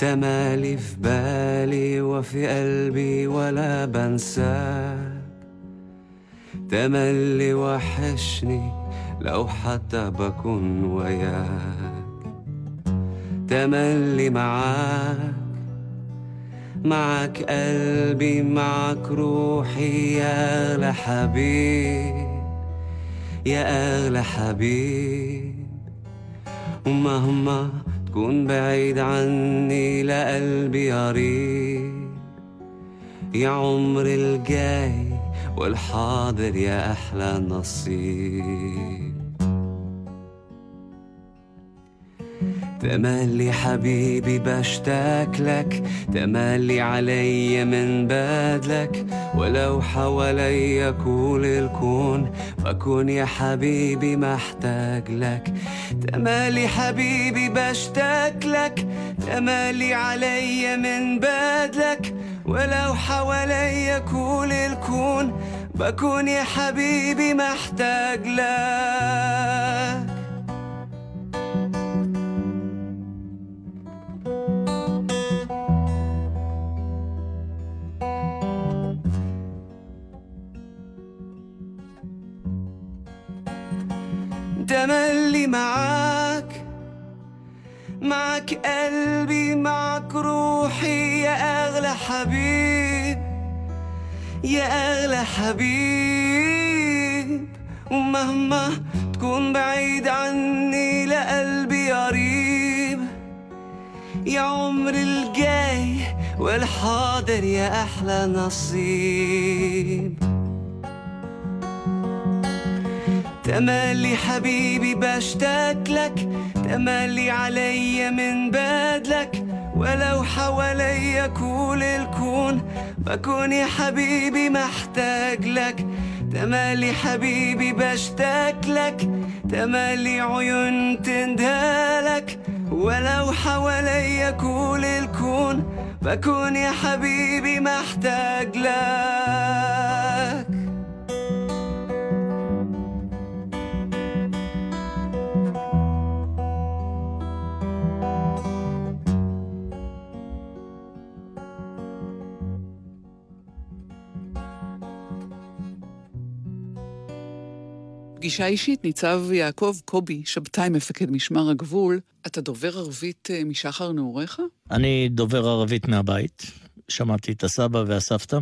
تمالي في بالي وفي قلبي ولا بنساك. تملي وحشني لو حتى بكون وياك. تملي معاك معك قلبي معك روحي يا أغلى حبيب يا أغلى حبيب. ومهما تكون بعيد عني لقلبي قريب. يا عمر الجاي والحاضر يا أحلى نصيب. تملي حبيبي بشتاق لك تملي علي من بدلك. ولو حواليا كل الكون بكون يا حبيبي محتاج لك. تملي حبيبي بشتاق لك تملي علي من بدلك. ولو حواليا كل الكون بكون يا حبيبي محتاج لك. تملي معاك. معك قلبي معك روحي. يا أغلى حبيب يا أغلى حبيب. ومهما تكون بعيد عني لقلبي قريب. يا عمر الجاي والحاضر يا أحلى نصيب. تملي حبيبي بشتاق لك تملي علي من بدلك. ولو حواليا كل الكون بكون يا حبيبي محتاج لك. تملي حبيبي بشتاق لك تملي عيون تندهلك. ولو حواليا كل الكون بكون يا حبيبي محتاج لك. פגישה אישית, ניצב יעקב קובי, שבתאי, מפקד משמר הגבול. אתה דובר ערבית אה, משחר נעוריך? אני דובר ערבית מהבית, שמעתי את הסבא והסבתא.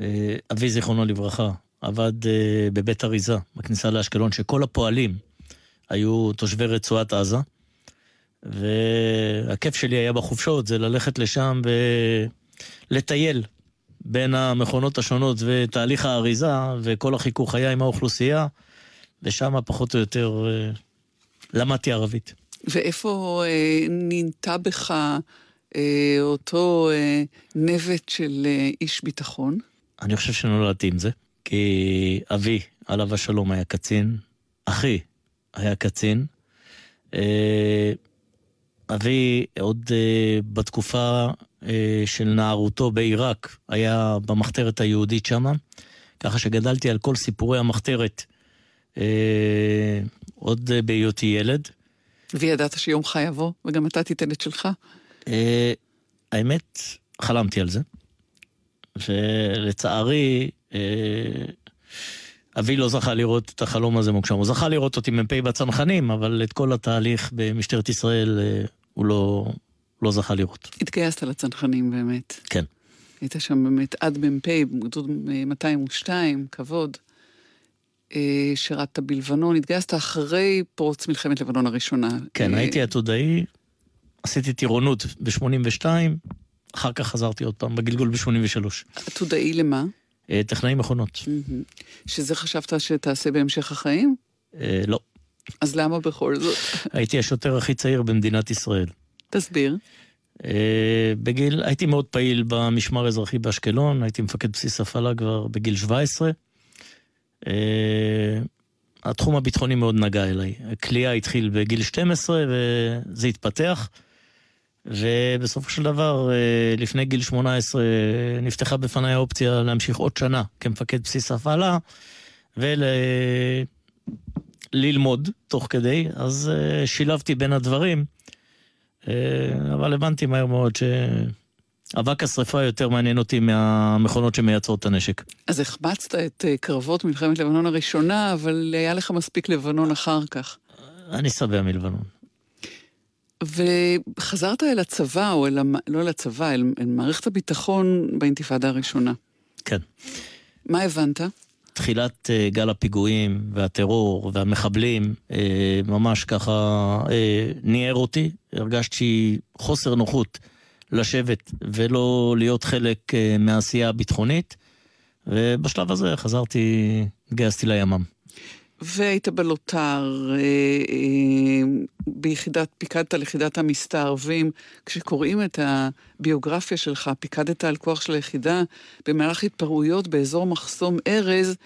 אה, אבי, זיכרונו לברכה, עבד אה, בבית אריזה, בכניסה לאשקלון, שכל הפועלים היו תושבי רצועת עזה. והכיף שלי היה בחופשות זה ללכת לשם ולטייל בין המכונות השונות ותהליך האריזה וכל החיכוך היה עם האוכלוסייה, ושם פחות או יותר אה, למדתי ערבית. ואיפה אה, נינטע בך אה, אותו אה, נבט של אה, איש ביטחון? אני חושב שנולדתי עם זה, כי אבי, עליו השלום, היה קצין, אחי היה קצין. אה, אבי עוד אה, בתקופה של נערותו בעיראק היה במחתרת היהודית שמה, ככה שגדלתי על כל סיפורי המחתרת אה, עוד בהיותי ילד. וידעת שיומך יבוא, וגם אתה תיתן את שלך? אה, האמת, חלמתי על זה. ולצערי, אה, אבי לא זכה לראות את החלום הזה מוגשם. הוא זכה לראות אותי מ"פ בצנחנים, אבל את כל התהליך במשטרת ישראל אה, הוא לא, לא זכה לראות. התגייסת לצנחנים באמת. כן. היית שם באמת עד מ"פ, גדוד 202, כבוד. אה, שירת בלבנון, התגייסת אחרי פרוץ מלחמת לבנון הראשונה. כן, הייתי עתודאי, עשיתי טירונות ב-82, אחר כך חזרתי עוד פעם בגלגול ב-83. עתודאי למה? טכנאי מכונות. שזה חשבת שתעשה בהמשך החיים? לא. אז למה בכל זאת? הייתי השוטר הכי צעיר במדינת ישראל. תסביר. בגיל, הייתי מאוד פעיל במשמר האזרחי באשקלון, הייתי מפקד בסיס הפעלה כבר בגיל 17. התחום הביטחוני מאוד נגע אליי. הכלייה התחיל בגיל 12 וזה התפתח. ובסופו של דבר, לפני גיל 18, נפתחה בפניי האופציה להמשיך עוד שנה כמפקד בסיס הפעלה וללמוד תוך כדי, אז שילבתי בין הדברים, אבל הבנתי מהר מאוד שאבק השרפה יותר מעניין אותי מהמכונות שמייצרות את הנשק. אז החמצת את קרבות מלחמת לבנון הראשונה, אבל היה לך מספיק לבנון אחר כך. אני שבע מלבנון. וחזרת אל הצבא, או אל, לא אל הצבא, אל, אל מערכת הביטחון באינתיפאדה הראשונה. כן. מה הבנת? תחילת uh, גל הפיגועים והטרור והמחבלים uh, ממש ככה uh, ניער אותי. הרגשתי חוסר נוחות לשבת ולא להיות חלק מהעשייה הביטחונית, ובשלב הזה חזרתי, התגייסתי לימ"מ. והיית בלוטר, אה, אה, ביחידת, פיקדת על יחידת המסתערבים. כשקוראים את הביוגרפיה שלך, פיקדת על כוח של היחידה במהלך התפרעויות באזור מחסום ארז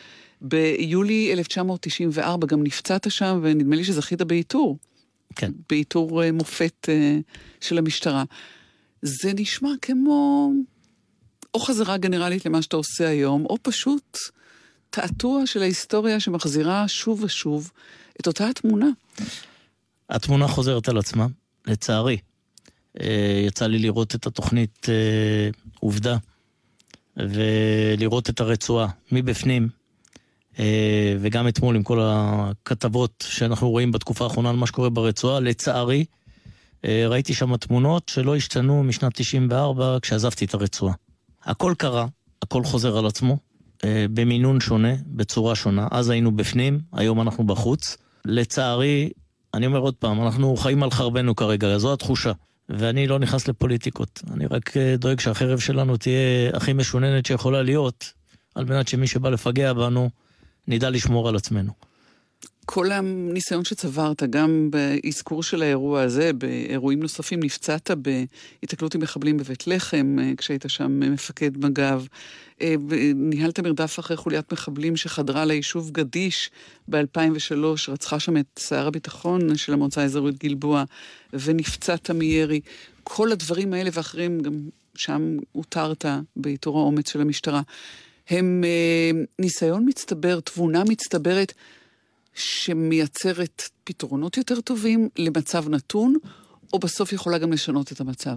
ביולי 1994. גם נפצעת שם, ונדמה לי שזכית בעיטור. כן. בעיטור אה, מופת של המשטרה. זה נשמע כמו או חזרה גנרלית למה שאתה עושה היום, או פשוט... תעתוע של ההיסטוריה שמחזירה שוב ושוב את אותה התמונה. התמונה חוזרת על עצמה, לצערי. אה, יצא לי לראות את התוכנית אה, עובדה, ולראות את הרצועה מבפנים, אה, וגם אתמול עם כל הכתבות שאנחנו רואים בתקופה האחרונה על מה שקורה ברצועה, לצערי, ראיתי שם תמונות שלא השתנו משנת 94 כשעזבתי את הרצועה. הכל קרה, הכל חוזר על עצמו, במינון שונה, בצורה שונה. אז היינו בפנים, היום אנחנו בחוץ. לצערי, אני אומר עוד פעם, אנחנו חיים על חרבנו כרגע, זו התחושה. ואני לא נכנס לפוליטיקות. אני רק אה, דואג שהחרב שלנו תהיה הכי משוננת שיכולה להיות, על מנת שמי שבא לפגע בנו, נדע לשמור על עצמנו. כל הניסיון שצברת, גם באזכור של האירוע הזה, באירועים נוספים, נפצעת בהיתקלות עם מחבלים בבית לחם, אה, כשהיית שם מפקד מג"ב. אה, ניהלת מרדף אחרי חוליית מחבלים שחדרה ליישוב גדיש ב-2003, רצחה שם את שר הביטחון של המועצה האזורית גלבוע, ונפצעת מירי. כל הדברים האלה ואחרים, גם שם הותרת בעיטור האומץ של המשטרה. הם אה, ניסיון מצטבר, תבונה מצטברת. שמייצרת פתרונות יותר טובים למצב נתון, או בסוף יכולה גם לשנות את המצב?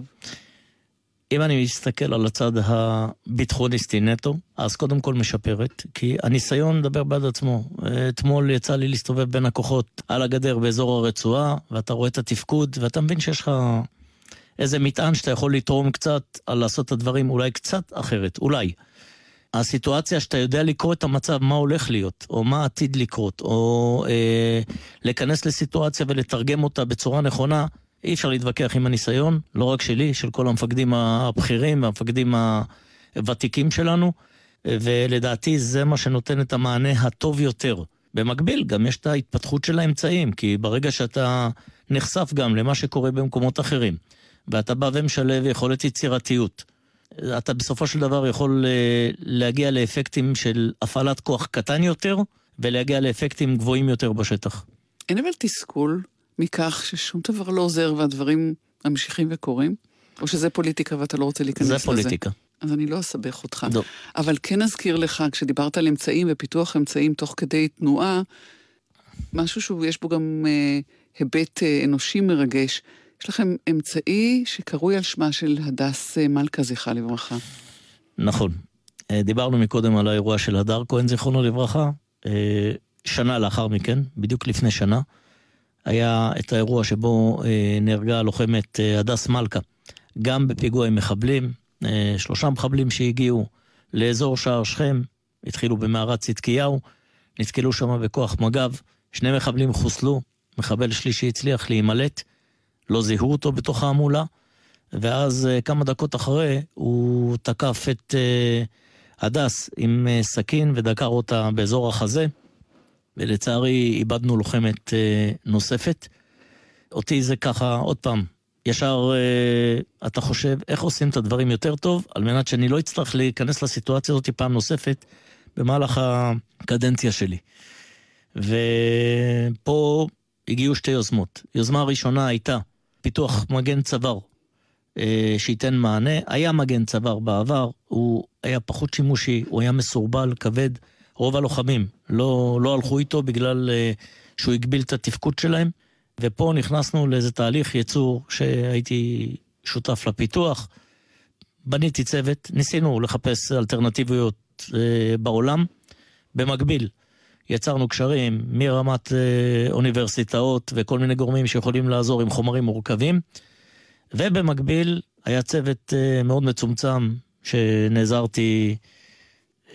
אם אני מסתכל על הצד הביטחוניסטי נטו, אז קודם כל משפרת, כי הניסיון מדבר בעד עצמו. אתמול יצא לי להסתובב בין הכוחות על הגדר באזור הרצועה, ואתה רואה את התפקוד, ואתה מבין שיש לך איזה מטען שאתה יכול לתרום קצת על לעשות את הדברים אולי קצת אחרת, אולי. הסיטואציה שאתה יודע לקרוא את המצב, מה הולך להיות, או מה עתיד לקרות, או אה, להיכנס לסיטואציה ולתרגם אותה בצורה נכונה, אי אפשר להתווכח עם הניסיון, לא רק שלי, של כל המפקדים הבכירים והמפקדים הוותיקים שלנו, ולדעתי זה מה שנותן את המענה הטוב יותר. במקביל, גם יש את ההתפתחות של האמצעים, כי ברגע שאתה נחשף גם למה שקורה במקומות אחרים, ואתה בא ומשלב יכולת יצירתיות, אתה בסופו של דבר יכול אה, להגיע לאפקטים של הפעלת כוח קטן יותר, ולהגיע לאפקטים גבוהים יותר בשטח. אין אבל תסכול מכך ששום דבר לא עוזר והדברים ממשיכים וקורים? או שזה פוליטיקה ואתה לא רוצה להיכנס זה לזה? פוליטיקה. אז אני לא אסבך אותך. לא. אבל כן אזכיר לך, כשדיברת על אמצעים ופיתוח אמצעים תוך כדי תנועה, משהו שיש בו גם אה, היבט אה, אנושי מרגש. יש לכם אמצעי שקרוי על שמה של הדס אה, מלכה, זכרה לברכה. נכון. אה, דיברנו מקודם על האירוע של הדר כהן, זיכרונו לברכה. אה, שנה לאחר מכן, בדיוק לפני שנה, היה את האירוע שבו נהרגה הלוחמת הדס מלכה, גם בפיגוע עם מחבלים, שלושה מחבלים שהגיעו לאזור שער שכם, התחילו במערת צדקיהו, נתקלו שם בכוח מג"ב, שני מחבלים חוסלו, מחבל שלישי הצליח להימלט, לא זיהו אותו בתוך ההמולה, ואז אה, כמה דקות אחרי הוא תקף את אה, הדס עם אה, סכין ודקר אותה באזור החזה, ולצערי איבדנו לוחמת נוספת. אותי זה ככה, עוד פעם, ישר אה, אתה חושב איך עושים את הדברים יותר טוב, על מנת שאני לא אצטרך להיכנס לסיטואציה הזאת פעם נוספת במהלך הקדנציה שלי. ופה הגיעו שתי יוזמות. יוזמה ראשונה הייתה פיתוח מגן צוואר אה, שייתן מענה. היה מגן צוואר בעבר, הוא היה פחות שימושי, הוא היה מסורבל, כבד. רוב הלוחמים לא, לא הלכו איתו בגלל אה, שהוא הגביל את התפקוד שלהם. ופה נכנסנו לאיזה תהליך ייצור שהייתי שותף לפיתוח. בניתי צוות, ניסינו לחפש אלטרנטיביות אה, בעולם. במקביל, יצרנו קשרים מרמת אה, אוניברסיטאות וכל מיני גורמים שיכולים לעזור עם חומרים מורכבים. ובמקביל היה צוות אה, מאוד מצומצם שנעזרתי,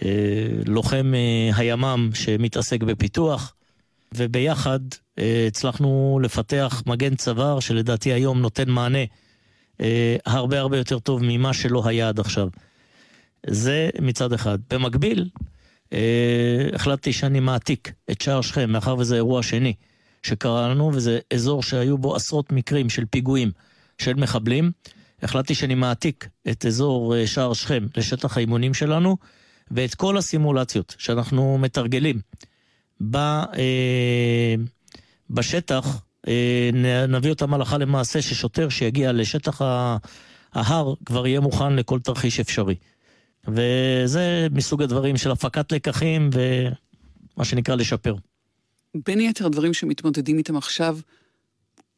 אה, לוחם הימ"מ שמתעסק בפיתוח, וביחד הצלחנו לפתח מגן צוואר שלדעתי היום נותן מענה הרבה הרבה יותר טוב ממה שלא היה עד עכשיו. זה מצד אחד. במקביל, אה, החלטתי שאני מעתיק את שער שכם, מאחר וזה אירוע שני שקרה לנו, וזה אזור שהיו בו עשרות מקרים של פיגועים של מחבלים. החלטתי שאני מעתיק את אזור אה, שער שכם לשטח האימונים שלנו, ואת כל הסימולציות שאנחנו מתרגלים ב, אה, בשטח, אה, נביא אותם הלכה למעשה, ששוטר שיגיע לשטח ההר כבר יהיה מוכן לכל תרחיש אפשרי. וזה מסוג הדברים של הפקת לקחים ומה שנקרא לשפר. בין יתר הדברים שמתמודדים איתם עכשיו,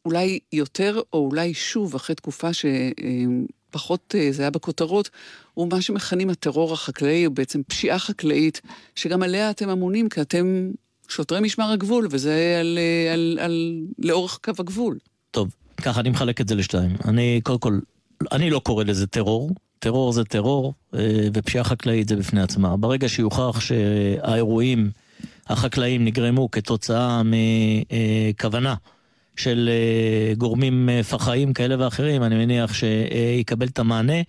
אולי יותר או אולי שוב, אחרי תקופה שפחות אה, זה היה בכותרות, הוא מה שמכנים הטרור החקלאי, או בעצם פשיעה חקלאית, שגם עליה אתם אמונים, כי אתם שוטרי משמר הגבול, וזה על, אה, על, על, לאורך קו הגבול. טוב, ככה אני מחלק את זה לשתיים. אני, קודם כל, אני לא קורא לזה טרור. טרור זה טרור, אה, ופשיעה חקלאית זה בפני עצמה. ברגע שיוכח שהאירועים החקלאיים נגרמו כתוצאה מכוונה של אה, גורמים אה, פח"עים כאלה ואחרים, אני מניח שיקבל את המענה.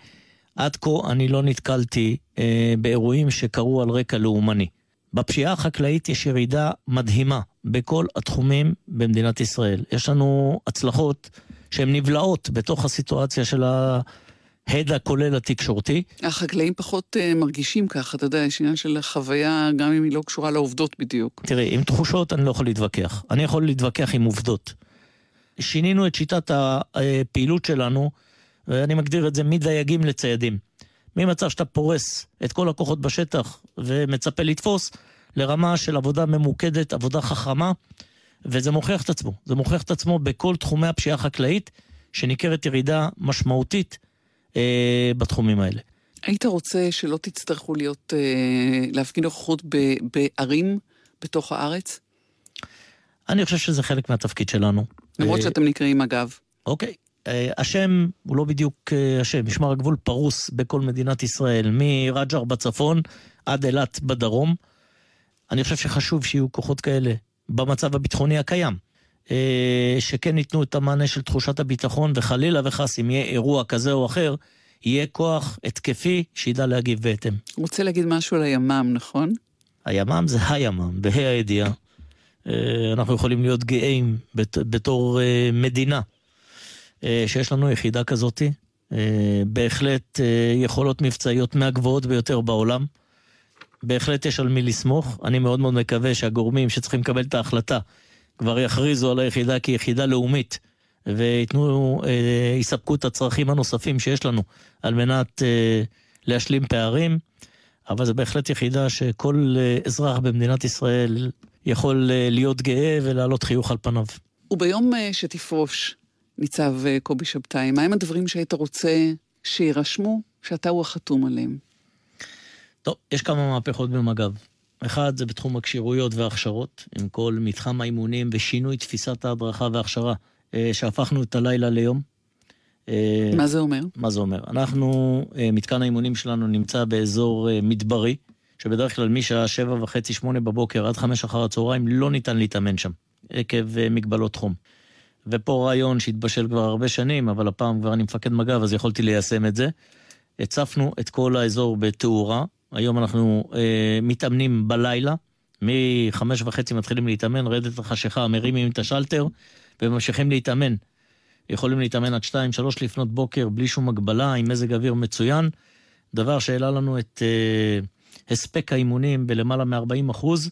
עד כה אני לא נתקלתי באירועים שקרו על רקע לאומני. בפשיעה החקלאית יש ירידה מדהימה בכל התחומים במדינת ישראל. יש לנו הצלחות שהן נבלעות בתוך הסיטואציה של ההד הכולל התקשורתי. החקלאים פחות uh, מרגישים ככה, אתה יודע, יש עניין של חוויה, גם אם היא לא קשורה לעובדות בדיוק. תראי, עם תחושות אני לא יכול להתווכח. אני יכול להתווכח עם עובדות. שינינו את שיטת הפעילות שלנו, ואני מגדיר את זה מדייגים לציידים. ממצב שאתה פורס את כל הכוחות בשטח ומצפה לתפוס, לרמה של עבודה ממוקדת, עבודה חכמה, וזה מוכיח את עצמו. זה מוכיח את עצמו בכל תחומי הפשיעה החקלאית, שניכרת ירידה משמעותית אה, בתחומים האלה. היית רוצה שלא תצטרכו להיות, אה, להפגין נוכחות ב- בערים בתוך הארץ? אני חושב שזה חלק מהתפקיד שלנו. למרות אה, שאתם נקראים אגב. אוקיי. אה, השם הוא לא בדיוק אה, השם, משמר הגבול פרוס בכל מדינת ישראל, מרג'ר בצפון עד אילת בדרום. אני חושב שחשוב שיהיו כוחות כאלה במצב הביטחוני הקיים, שכן ייתנו את המענה של תחושת הביטחון, וחלילה וחס אם יהיה אירוע כזה או אחר, יהיה כוח התקפי שידע להגיב בהתאם. רוצה להגיד משהו על הימ"מ, נכון? הימ"מ זה הימ"מ, בה"א הידיעה. אה, אנחנו יכולים להיות גאים בת- בתור אה, מדינה אה, שיש לנו יחידה כזאת. אה, בהחלט אה, יכולות מבצעיות מהגבוהות ביותר בעולם. בהחלט יש על מי לסמוך. אני מאוד מאוד מקווה שהגורמים שצריכים לקבל את ההחלטה כבר יכריזו על היחידה כיחידה לאומית וייתנו, אה, יספקו את הצרכים הנוספים שיש לנו על מנת אה, להשלים פערים, אבל זו בהחלט יחידה שכל אה, אזרח במדינת ישראל יכול אה, להיות גאה ולהעלות חיוך על פניו. וביום אה, שתפרוש, ניצב אה, קובי שבתאי, מהם הדברים שהיית רוצה שיירשמו, שאתה הוא החתום עליהם? טוב, יש כמה מהפכות במג"ב. אחד, זה בתחום הכשירויות וההכשרות, עם כל מתחם האימונים ושינוי תפיסת ההדרכה וההכשרה, אה, שהפכנו את הלילה ליום. אה, מה זה אומר? מה זה אומר? אנחנו, אה, מתקן האימונים שלנו נמצא באזור מדברי, שבדרך כלל משעה שבע וחצי, שמונה בבוקר עד חמש אחר הצהריים לא ניתן להתאמן שם, עקב מגבלות חום. ופה רעיון שהתבשל כבר הרבה שנים, אבל הפעם כבר אני מפקד מג"ב, אז יכולתי ליישם את זה. הצפנו את כל האזור בתאורה, היום אנחנו אה, מתאמנים בלילה, מחמש וחצי מתחילים להתאמן, רדת החשיכה, מרימים את השלטר וממשיכים להתאמן. יכולים להתאמן עד שתיים, שלוש לפנות בוקר בלי שום הגבלה, עם מזג אוויר מצוין, דבר שהעלה לנו את אה, הספק האימונים בלמעלה מ-40 אחוז,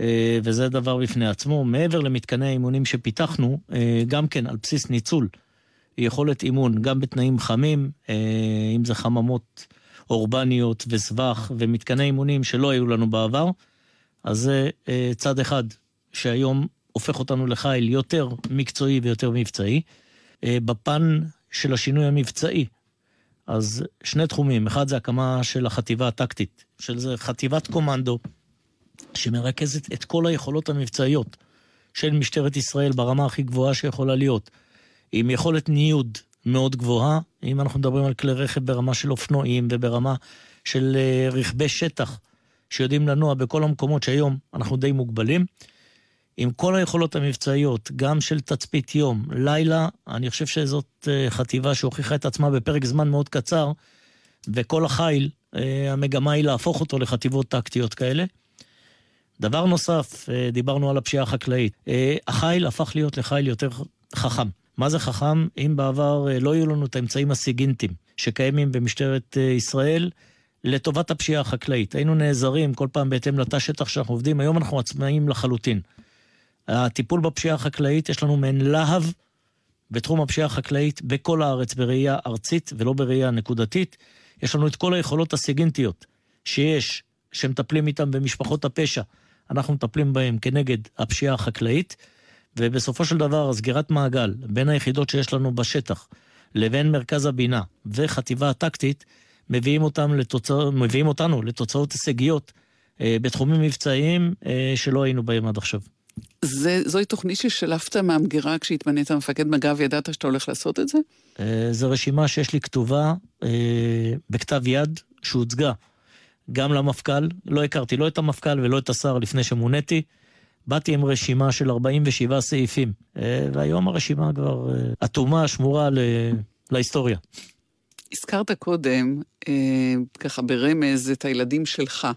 אה, וזה דבר בפני עצמו. מעבר למתקני האימונים שפיתחנו, אה, גם כן על בסיס ניצול יכולת אימון, גם בתנאים חמים, אה, אם זה חממות אורבניות וסבך ומתקני אימונים שלא היו לנו בעבר, אז זה אה, צד אחד שהיום הופך אותנו לחיל יותר מקצועי ויותר מבצעי. אה, בפן של השינוי המבצעי, אז שני תחומים, אחד זה הקמה של החטיבה הטקטית, של זה חטיבת קומנדו, שמרכזת את כל היכולות המבצעיות של משטרת ישראל ברמה הכי גבוהה שיכולה להיות, עם יכולת ניוד מאוד גבוהה, אם אנחנו מדברים על כלי רכב ברמה של אופנועים וברמה של אה, רכבי שטח, שיודעים לנוע בכל המקומות שהיום אנחנו די מוגבלים. עם כל היכולות המבצעיות, גם של תצפית יום, לילה, אני חושב שזאת אה, חטיבה שהוכיחה את עצמה בפרק זמן מאוד קצר, וכל החיל, אה, המגמה היא להפוך אותו לחטיבות טקטיות כאלה. דבר נוסף, דיברנו על הפשיעה החקלאית. החיל הפך להיות לחיל יותר חכם. מה זה חכם? אם בעבר לא היו לנו את האמצעים הסיגינטיים שקיימים במשטרת ישראל, לטובת הפשיעה החקלאית. היינו נעזרים כל פעם בהתאם לתא שטח שאנחנו עובדים, היום אנחנו עצמאיים לחלוטין. הטיפול בפשיעה החקלאית, יש לנו מעין להב בתחום הפשיעה החקלאית בכל הארץ בראייה ארצית ולא בראייה נקודתית. יש לנו את כל היכולות הסיגינטיות שיש, שמטפלים איתם במשפחות הפשע, אנחנו מטפלים בהם כנגד הפשיעה החקלאית, ובסופו של דבר הסגירת מעגל בין היחידות שיש לנו בשטח לבין מרכז הבינה וחטיבה הטקטית, מביאים, לתוצא... מביאים אותנו לתוצאות הישגיות אה, בתחומים מבצעיים אה, שלא היינו בהם עד עכשיו. זה, זוהי תוכנית ששלפת מהמגירה כשהתמנית מפקד מג"ב, ידעת שאתה הולך לעשות את זה? אה, זו רשימה שיש לי כתובה אה, בכתב יד שהוצגה גם למפכ"ל. לא הכרתי לא את המפכ"ל ולא את השר לפני שמוניתי. באתי עם רשימה של 47 סעיפים, אה, והיום הרשימה כבר אטומה, שמורה ל... להיסטוריה. הזכרת קודם, אה, ככה ברמז, את הילדים שלך.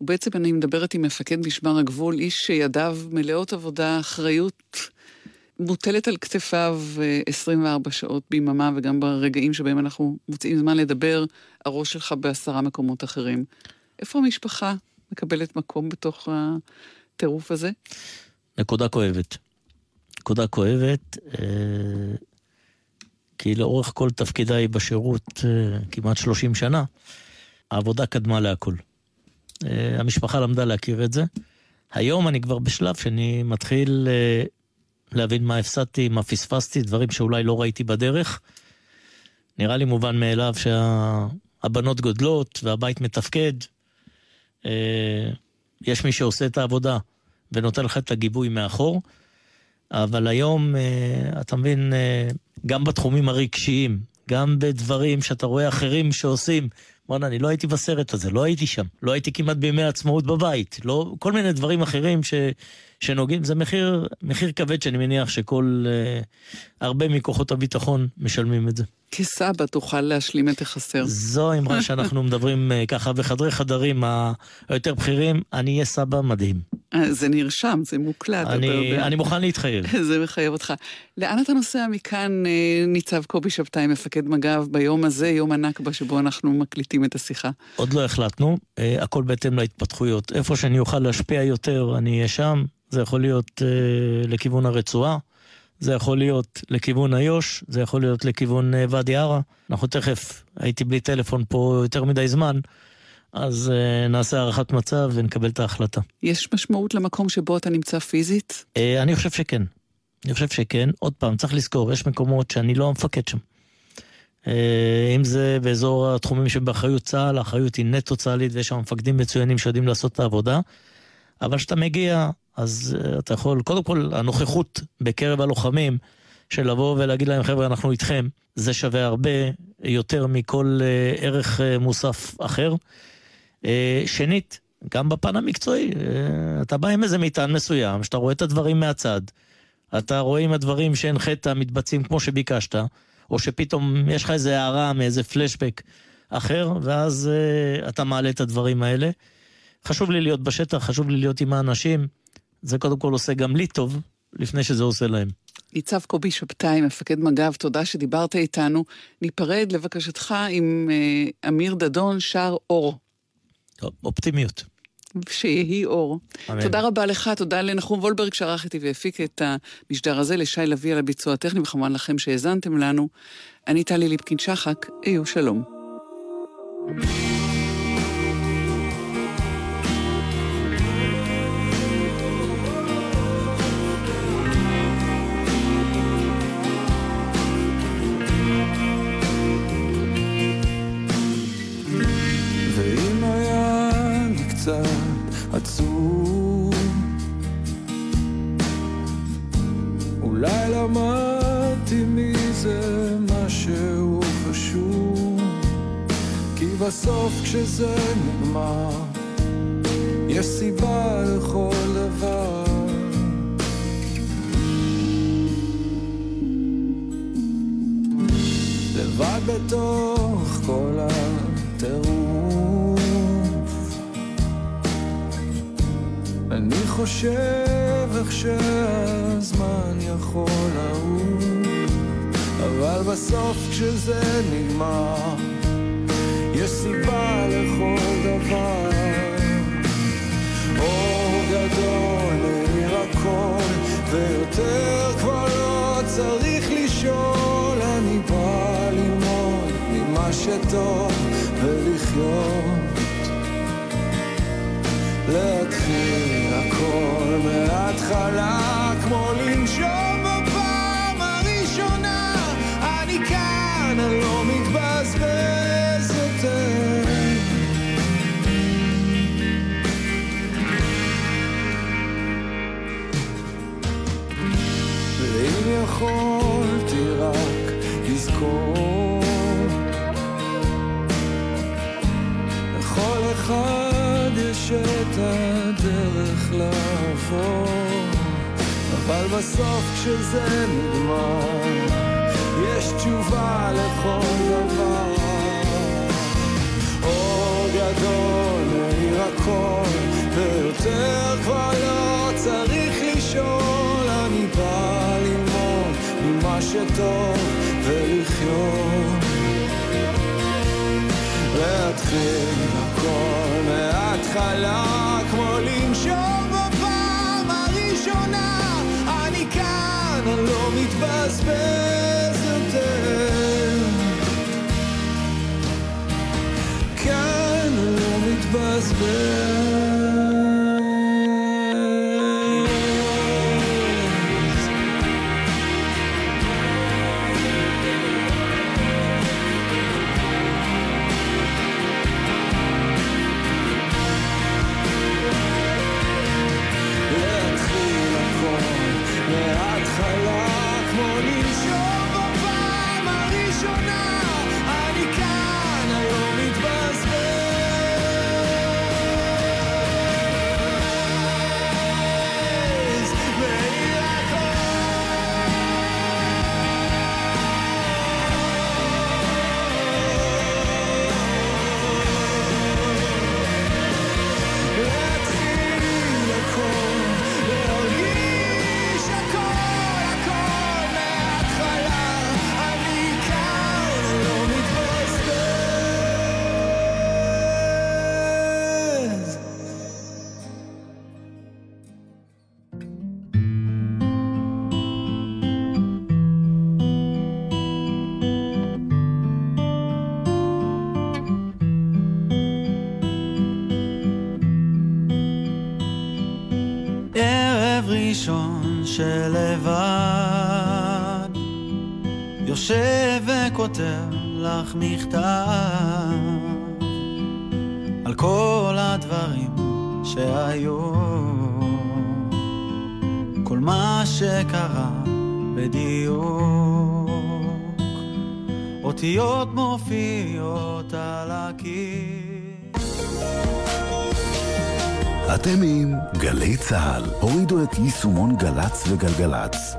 ובעצם אני מדברת עם מפקד משמר הגבול, איש שידיו מלאות עבודה, אחריות מוטלת על כתפיו 24 שעות ביממה, וגם ברגעים שבהם אנחנו מוצאים זמן לדבר, הראש שלך בעשרה מקומות אחרים. איפה המשפחה מקבלת מקום בתוך הטירוף הזה? נקודה כואבת. נקודה כואבת, אה, כי לאורך כל תפקידיי בשירות, אה, כמעט 30 שנה, העבודה קדמה להכל. אה, המשפחה למדה להכיר את זה. היום אני כבר בשלב שאני מתחיל להבין מה הפסדתי, מה פספסתי, דברים שאולי לא ראיתי בדרך. נראה לי מובן מאליו שהבנות גודלות והבית מתפקד. אה, יש מי שעושה את העבודה ונותן לך את הגיבוי מאחור, אבל היום, אתה מבין, גם בתחומים הרגשיים, גם בדברים שאתה רואה אחרים שעושים, בואנה, אני לא הייתי בסרט הזה, לא הייתי שם. לא הייתי כמעט בימי העצמאות בבית. לא, כל מיני דברים אחרים ש, שנוגעים, זה מחיר, מחיר כבד שאני מניח שכל, אה, הרבה מכוחות הביטחון משלמים את זה. כסבא תוכל להשלים את החסר. זו אמרה שאנחנו מדברים אה, ככה בחדרי חדרים היותר בכירים, אני אהיה סבא מדהים. אה, זה נרשם, זה מוקלט, אני. אני מוכן להתחייב. זה מחייב אותך. לאן אתה נוסע מכאן, אה, ניצב קובי שבתאי, מפקד מג"ב, ביום הזה, יום הנכבה שבו אנחנו מקליטים את השיחה? עוד לא החלטנו, הכל בהתאם להתפתחויות. איפה שאני אוכל להשפיע יותר, אני אהיה שם. זה יכול להיות לכיוון הרצועה. זה יכול להיות לכיוון איו"ש, זה יכול להיות לכיוון אה, ואדי ערה. אנחנו תכף, הייתי בלי טלפון פה יותר מדי זמן, אז uh, נעשה הערכת מצב ונקבל את ההחלטה. יש משמעות למקום שבו אתה נמצא פיזית? Uh, אני חושב שכן. אני חושב שכן. עוד פעם, צריך לזכור, יש מקומות שאני לא המפקד שם. Uh, אם זה באזור התחומים שבאחריות צה"ל, האחריות היא נטו צה"לית ויש שם מפקדים מצוינים שיודעים לעשות את העבודה. אבל כשאתה מגיע, אז uh, אתה יכול, קודם כל, הנוכחות בקרב הלוחמים, של לבוא ולהגיד להם, חבר'ה, אנחנו איתכם, זה שווה הרבה יותר מכל uh, ערך uh, מוסף אחר. אה, שנית, גם בפן המקצועי, אה, אתה בא עם איזה מטען מסוים, שאתה רואה את הדברים מהצד, אתה רואה אם הדברים שהנחית מתבצעים כמו שביקשת, או שפתאום יש לך איזה הערה מאיזה פלשבק אחר, ואז uh, אתה מעלה את הדברים האלה. חשוב לי להיות בשטח, חשוב לי להיות עם האנשים. זה קודם כל עושה גם לי טוב, לפני שזה עושה להם. ניצב קובי שבתאי, מפקד מג"ב, תודה שדיברת איתנו. ניפרד לבקשתך עם אמיר דדון, שר אור. טוב, אופטימיות. שיהי אור. אמן. תודה רבה לך, תודה לנחום וולברג שערך איתי והפיק את המשדר הזה, לשי לביא על הביצוע הטכני, וכמובן לכם שהאזנתם לנו. אני טלי ליפקין-שחק, היו שלום. thank you למדתי מזה משהו חשוב כי בסוף כשזה נגמר יש סיבה לכל דבר. לבד בתוך חושב איך שהזמן יכול לעוף אבל בסוף כשזה נגמר יש סיבה לכל דבר. אור גדול מאיר הכל ויותר כבר לא צריך לשאול. אני בא ללמוד ממה שטוב ולחיות. להתחיל הכל מההתחלה כמו לנשום בפעם הראשונה. אני כאן, אני לא מתבזבז יותר. ואם יכולתי רק לזכור לכל אחד יש את הדרך לעבור, אבל בסוף כשזה נגמר, יש תשובה לכל דבר. אור גדול מאיר הכל, ויותר כבר לא צריך לשאול, אני בא ללמוד ממה שטוב ולחיות. להתחיל הכל מההתחלה מתבזבז יותר. כאן לא מתבזבז אותיות מופיעות על הקיר. אתם עם גלי צה"ל, הורידו את יישומון גל"צ וגלגלצ.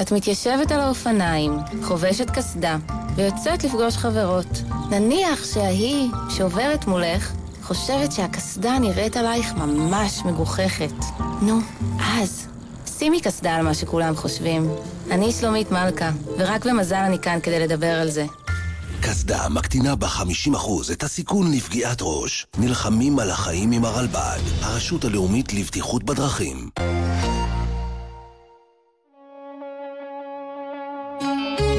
את מתיישבת על האופניים, חובשת קסדה, ויוצאת לפגוש חברות. נניח שההיא שעוברת מולך חושבת שהקסדה נראית עלייך ממש מגוחכת. נו, אז, שימי קסדה על מה שכולם חושבים. אני שלומית מלכה, ורק במזל אני כאן כדי לדבר על זה. קסדה מקטינה ב-50% את הסיכון לפגיעת ראש. נלחמים על החיים עם הרלב"ד, הרשות הלאומית לבטיחות בדרכים.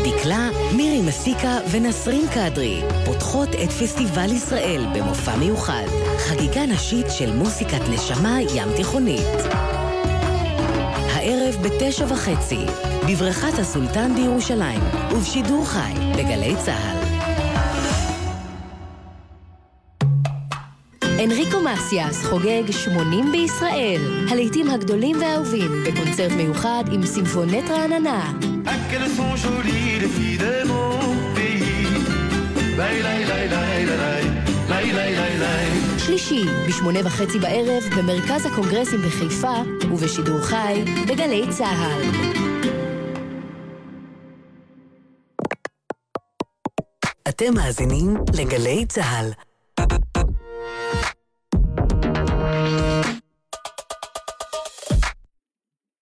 דקלה, מירי מסיקה ונסרין קדרי פותחות את פסטיבל ישראל במופע מיוחד. חגיגה נשית של מוסיקת נשמה ים תיכונית. הערב בתשע וחצי, בבריכת הסולטן בירושלים, ובשידור חי בגלי צה"ל. אנריקו מסיאס חוגג 80 בישראל. הלהיטים הגדולים והאהובים בקונצרט מיוחד עם סימפונט רעננה. שלישי, בשמונה וחצי בערב, במרכז הקונגרסים בחיפה, ובשידור חי, בגלי צה"ל. אתם מאזינים לגלי צה"ל.